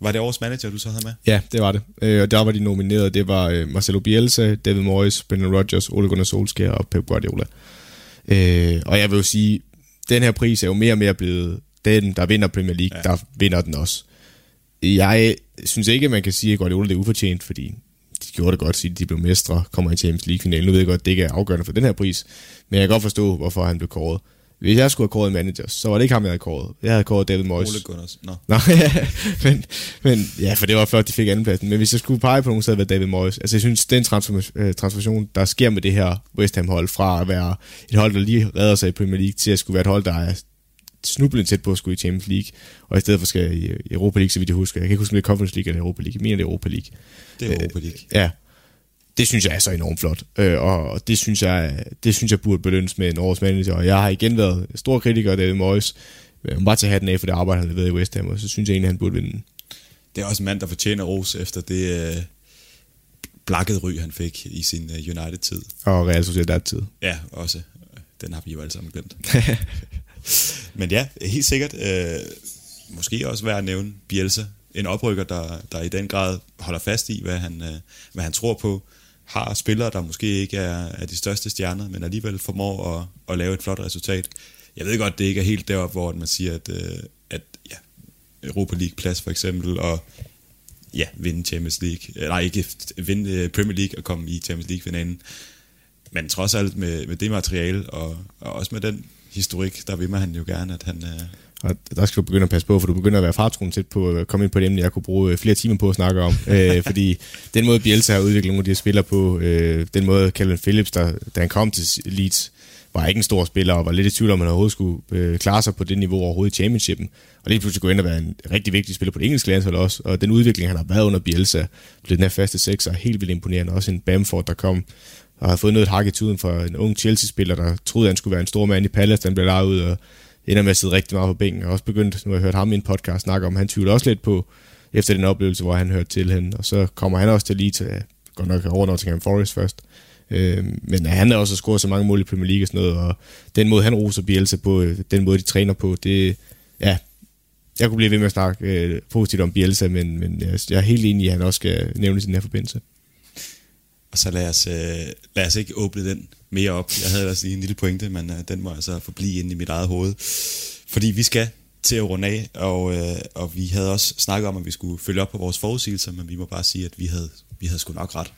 Var det årets manager, du så havde med? Ja, det var det. Øh, og der var de nomineret. Det var øh, Marcelo Bielsa, David Moyes, Brendan Rodgers, Ole Gunnar Solskjaer og Pep Guardiola. Øh, og jeg vil jo sige, den her pris er jo mere og mere blevet den, der vinder Premier League, ja. der vinder den også. Jeg synes ikke, man kan sige, at Guardiola det er ufortjent, fordi gjorde det godt, sige, de blev mestre, kommer i Champions League-finalen. Nu ved jeg godt, det ikke er afgørende for den her pris, men jeg kan godt forstå, hvorfor han blev kåret. Hvis jeg skulle have kåret en manager, så var det ikke ham, jeg havde kåret. Jeg havde kåret David Moyes. Ole Gunners. Nå. Nå, ja, men, men, ja, for det var flot, de fik andenpladsen. Men hvis jeg skulle pege på nogen, så havde det været David Moyes. Altså, jeg synes, den øh, transformation, der sker med det her West Ham-hold, fra at være et hold, der lige redder sig i Premier League, til at skulle være et hold, der er snublende tæt på at skulle i Champions League, og i stedet for skal i Europa League, så vidt jeg husker. Jeg kan ikke huske, om det er Conference League eller Europa League. Jeg mener, det er Europa League. Det er Europa League. Øh, ja det synes jeg er så enormt flot. Øh, og det synes, jeg, det synes jeg burde belønnes med en års manager. Og jeg har igen været stor kritiker af David Moyes. Jeg må bare tage hatten af for det arbejde, han har været i West Ham, og så synes jeg egentlig, han burde vinde. Det er også en mand, der fortjener ros efter det øh, blakket ry, han fik i sin øh, United-tid. Og Real Sociedad-tid. Ja, også. Den har vi jo alle sammen glemt. Men ja, helt sikkert. Øh, måske også værd at nævne Bielsa. En oprykker, der, der i den grad holder fast i, hvad han, øh, hvad han tror på har spillere, der måske ikke er, er de største stjerner, men alligevel formår at, at lave et flot resultat. Jeg ved godt, det ikke er helt deroppe, hvor man siger, at, øh, at ja, Europa League-plads for eksempel, og ja, vinde Champions League, øh, nej ikke vinde øh, Premier League og komme i Champions League-finalen. Men trods alt med, med det materiale, og, og også med den historik, der vil man han jo gerne, at han, øh, og der skal du begynde at passe på, for du begynder at være fartroen tæt på at komme ind på et emne, jeg kunne bruge øh, flere timer på at snakke om. øh, fordi den måde Bielsa har udviklet nogle af de her spillere på, øh, den måde Calvin Phillips, der, da han kom til Leeds, var ikke en stor spiller, og var lidt i tvivl om, han overhovedet skulle øh, klare sig på det niveau overhovedet i championshipen. Og lige pludselig gå ind og være en rigtig vigtig spiller på det engelske landshold også. Og den udvikling, han har været under Bielsa, blev den her faste sekser, helt vildt imponerende. Også en Bamford, der kom og har fået noget hak i tuden for en ung Chelsea-spiller, der troede, han skulle være en stor mand i Palace, den blev lejet ud, og ender med at sidde rigtig meget på bænken. og også begyndt, nu har jeg hørt ham i en podcast snakke om, han tvivler også lidt på, efter den oplevelse, hvor han hørte til hende. Og så kommer han også til lige til, godt nok over Nottingham Forest først. Øh, men han har også scoret så mange mål i Premier League og sådan noget, og den måde, han roser Bielsa på, øh, den måde, de træner på, det, ja, jeg kunne blive ved med at snakke øh, positivt om Bielsa, men, men jeg, jeg er helt enig i, at han også skal nævne i den her forbindelse. Og så lad os, øh, lad os ikke åbne den mere op. Jeg havde ellers lige en lille pointe, men øh, den må altså forblive inde i mit eget hoved. Fordi vi skal til at runde af, og, øh, og vi havde også snakket om, at vi skulle følge op på vores forudsigelser, men vi må bare sige, at vi havde, vi havde sgu nok ret.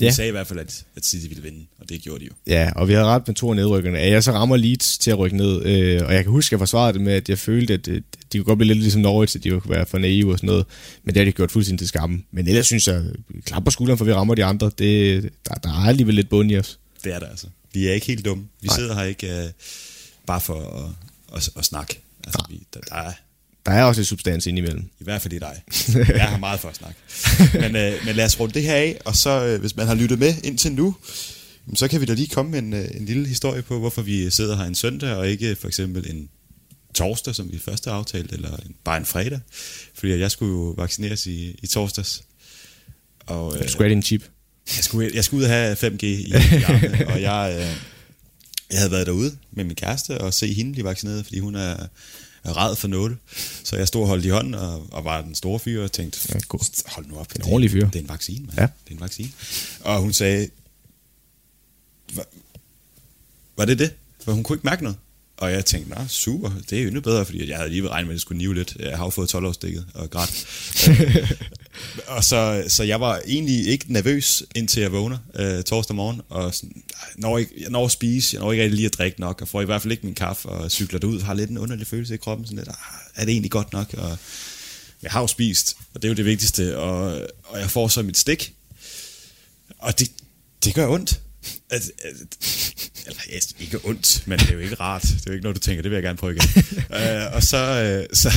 Ja. Vi sagde i hvert fald, at, at City ville vinde, og det gjorde de jo. Ja, og vi havde ret med to af nedrykkerne. At jeg så rammer Leeds til at rykke ned, øh, og jeg kan huske, at jeg forsvarede det med, at jeg følte, at øh, de kunne godt blive lidt ligesom Norwich, at de kunne være for naive og sådan noget, men det har de gjort fuldstændig til skamme. Men ellers synes jeg, klap på skulderen, for vi rammer de andre. Det, der, der er alligevel lidt bund i os. Det er der altså. Vi er ikke helt dumme. Vi Nej. sidder her ikke uh, bare for at at, at snakke. Altså, vi, der, der er Der er også et substans indimellem. i hvert fald i dig. Jeg har meget for at snakke. Men, øh, men lad os runde det her af, og så øh, hvis man har lyttet med indtil nu, så kan vi da lige komme med en, øh, en lille historie på, hvorfor vi sidder her en søndag, og ikke for eksempel en torsdag, som vi først har aftalt, eller en, bare en fredag. Fordi jeg skulle jo vaccineres i, i torsdags. Og, øh, Du skulle have din chip. jeg skulle, jeg skulle ud og have 5G i, i armene, og jeg, øh, jeg havde været derude med min kæreste og se hende blive vaccineret, fordi hun er ræd for nåle. Så jeg stod og holdt i hånden og, og var den store fyr og tænkte, Ja, god. hold nu op. En ordentlig fyr. Det er en vaccine, man. Ja. Det er en vaccine. Og hun sagde, "Hva- var det det? For hun kunne ikke mærke noget. Og jeg tænkte, nå, super, det er jo endnu bedre, fordi jeg havde lige regnet med, at det skulle nive lidt. Jeg har jo fået 12 årsdækket og grædt. Og så, så jeg var egentlig ikke nervøs, indtil jeg vågner øh, torsdag morgen, og sådan, jeg når, ikke, jeg når at spise, jeg når ikke rigtig lige at drikke nok, og får i hvert fald ikke min kaffe, og cykler derud, har lidt en underlig følelse i kroppen, sådan lidt, ah, er det egentlig godt nok? Og jeg har jo spist, og det er jo det vigtigste, og, og jeg får så mit stik, og det, det gør ondt. At, at, eller ja, ikke ondt, men det er jo ikke rart. Det er jo ikke noget, du tænker, det vil jeg gerne prøve igen. uh, og så, uh, så,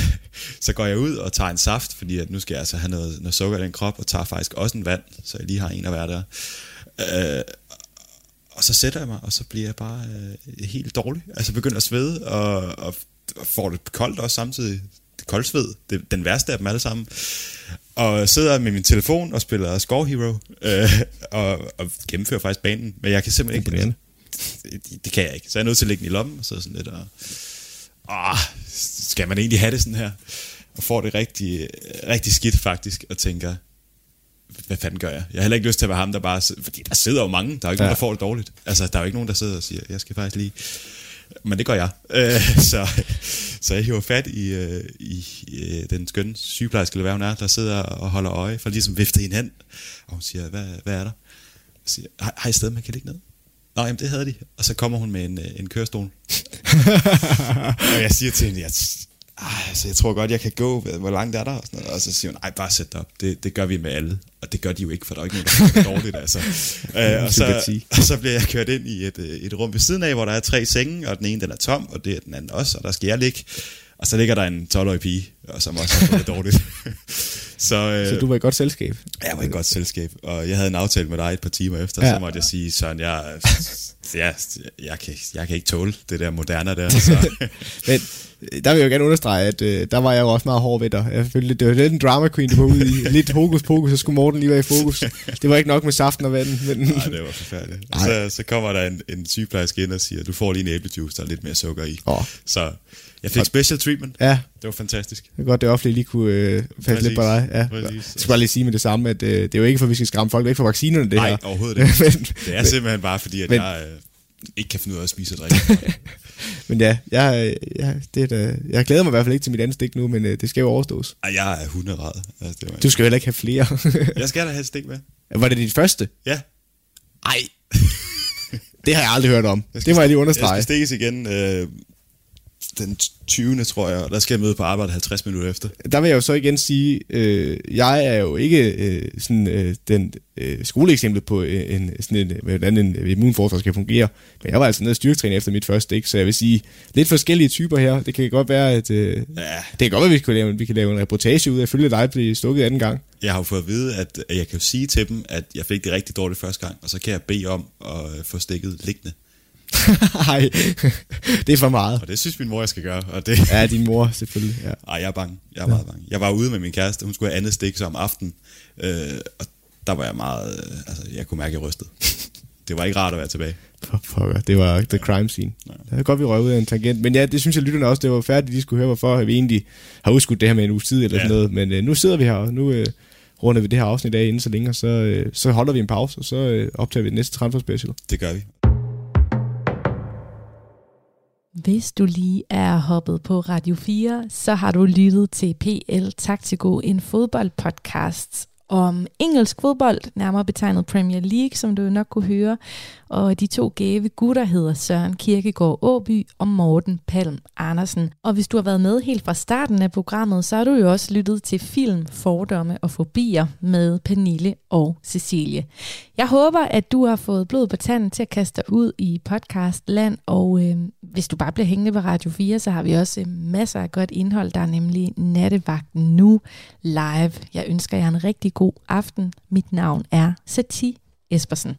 så går jeg ud og tager en saft, fordi at nu skal jeg altså have noget, noget sukker i den krop, og tager faktisk også en vand, så jeg lige har en at være der. Uh, og så sætter jeg mig, og så bliver jeg bare uh, helt dårlig. Altså begynder at svede, og, og, og får det koldt også samtidig. Det koldsved, det er den værste af dem alle sammen. Og sidder med min telefon og spiller Score Hero, øh, og, og gennemfører faktisk banen. Men jeg kan simpelthen ikke... Imponerende. Det, det kan jeg ikke. Så jeg er nødt til at lægge den i lommen, og så sådan lidt og... Åh, skal man egentlig have det sådan her? Og får det rigtig, rigtig skidt faktisk, og tænker, hvad fanden gør jeg? Jeg har heller ikke lyst til at være ham, der bare... sidder- Fordi der sidder jo mange, der er jo ikke ja. Ja. nogen, der får det dårligt. Altså, der er jo ikke nogen, der sidder og siger, jeg skal faktisk lige... Men det gør jeg. Øh, så, så jeg hiver fat i, øh, i øh, den skønne sygeplejerske, eller hvad hun er, der sidder og holder øje, for ligesom vifte en hen. Og hun siger, hvad, hvad er der? Jeg siger, har, har I sted, man kan ligge ned? Nå, jamen det havde de. Og så kommer hun med en, øh, en kørestol. og jeg siger til hende, jeg, altså, jeg tror godt, jeg kan gå. Hvor langt er der? Og, sådan noget. og så siger hun, nej, bare sæt dig op. Det, det gør vi med alle. Og det gør de jo ikke, for der er jo ikke nogen, der det dårligt. Altså. øh, og, så, og så bliver jeg kørt ind i et, øh, et rum ved siden af, hvor der er tre senge, og den ene den er tom, og det er den anden også, og der skal jeg ligge. Og så ligger der en 12-årig pige, og som også har det dårligt. så, øh, Så du var i godt selskab. jeg var i et godt selskab, og jeg havde en aftale med dig et par timer efter, ja. Ja. så måtte jeg sige, Søren, jeg, jeg, jeg, kan, jeg kan ikke tåle det der moderne der. Så, Men der vil jeg jo gerne understrege, at øh, der var jeg jo også meget hård ved dig. Jeg følte, det var lidt en drama queen, du var ude i. Lidt hokus pokus, så skulle Morten lige være i fokus. Det var ikke nok med saften og vandet. Men, nej, det var forfærdeligt. Så, så kommer der en, en sygeplejerske ind og siger, du får lige en æblejuice, der er lidt mere sukker i. Åh. Så jeg fik special treatment. ja, Det var fantastisk. det er godt, det offentlige lige kunne øh, passe lidt på dig. Ja. Præcis. Jeg skal bare lige sige med det samme, at øh, det er jo ikke for, at vi skal skræmme folk væk fra vaccinerne, det Nej, her. overhovedet ikke. men, Det er simpelthen bare fordi, at men- jeg øh, ikke kan finde ud af at spise og drikke. men ja, jeg, jeg, det er da, jeg glæder mig i hvert fald ikke til mit andet stik nu, men øh, det skal jo overstås. Ej, jeg er hunderad. Altså, det var, Du skal jo heller ikke have flere. jeg skal da have et stik med. var det dit første? Ja. Nej. det har jeg aldrig hørt om. Det må jeg lige Jeg understrege. skal stikkes igen øh, den 20. tror jeg, og der skal jeg møde på arbejde 50 minutter efter. der vil jeg jo så igen sige, øh, jeg er jo ikke øh, sådan øh, den øh, skoleeksempel på øh, en, sådan en, hvordan en immunforsvar skal fungere, men jeg var altså nede og styrketræne efter mit første ikke, så jeg vil sige, lidt forskellige typer her. Det kan godt være, at øh, Ja, det kan godt være, at vi kan lave, vi kan lave en reportage ud af at følge dig blive stukket anden gang. jeg har jo fået at vide, at jeg kan jo sige til dem, at jeg fik det rigtig dårligt første gang, og så kan jeg bede om at øh, få stikket liggende. Nej, det er for meget. Og det synes min mor, jeg skal gøre, og det... Ja, din mor selvfølgelig. Ja. Ej, jeg er bange. Jeg er meget bange. Jeg var ude med min kæreste, hun skulle have andet stik så om aftenen, øh, og der var jeg meget... Øh, altså, jeg kunne mærke, at jeg rystede. det var ikke rart at være tilbage. For pokker, det var the crime scene. Ja. Det er godt, vi røg ud af en tangent. Men ja, det synes jeg, lytterne også, det var færdigt, de skulle høre, hvorfor vi egentlig har udskudt det her med en uges tid eller Ja. sådan noget. Men øh, nu sidder vi her, og nu øh, runder vi det her afsnit af inden så længe, og så, øh, så holder vi en pause, og så øh, optager vi det næste transfer special. Det gør vi. Hvis du lige er hoppet på Radio 4, så har du lyttet til PL Taktiko, en fodboldpodcast om engelsk fodbold, nærmere betegnet Premier League, som du nok kunne høre. Og de to gave gutter hedder Søren Kirkegaard Åby og Morten Palm Andersen. Og hvis du har været med helt fra starten af programmet, så har du jo også lyttet til film, fordomme og fobier med Pernille og Cecilie. Jeg håber, at du har fået blod på tanden til at kaste dig ud i podcastland, og øh, hvis du bare bliver hængende på Radio 4, så har vi også øhm, masser af godt indhold. Der er nemlig Nattevagten nu live. Jeg ønsker jer en rigtig god aften. Mit navn er Sati Espersen.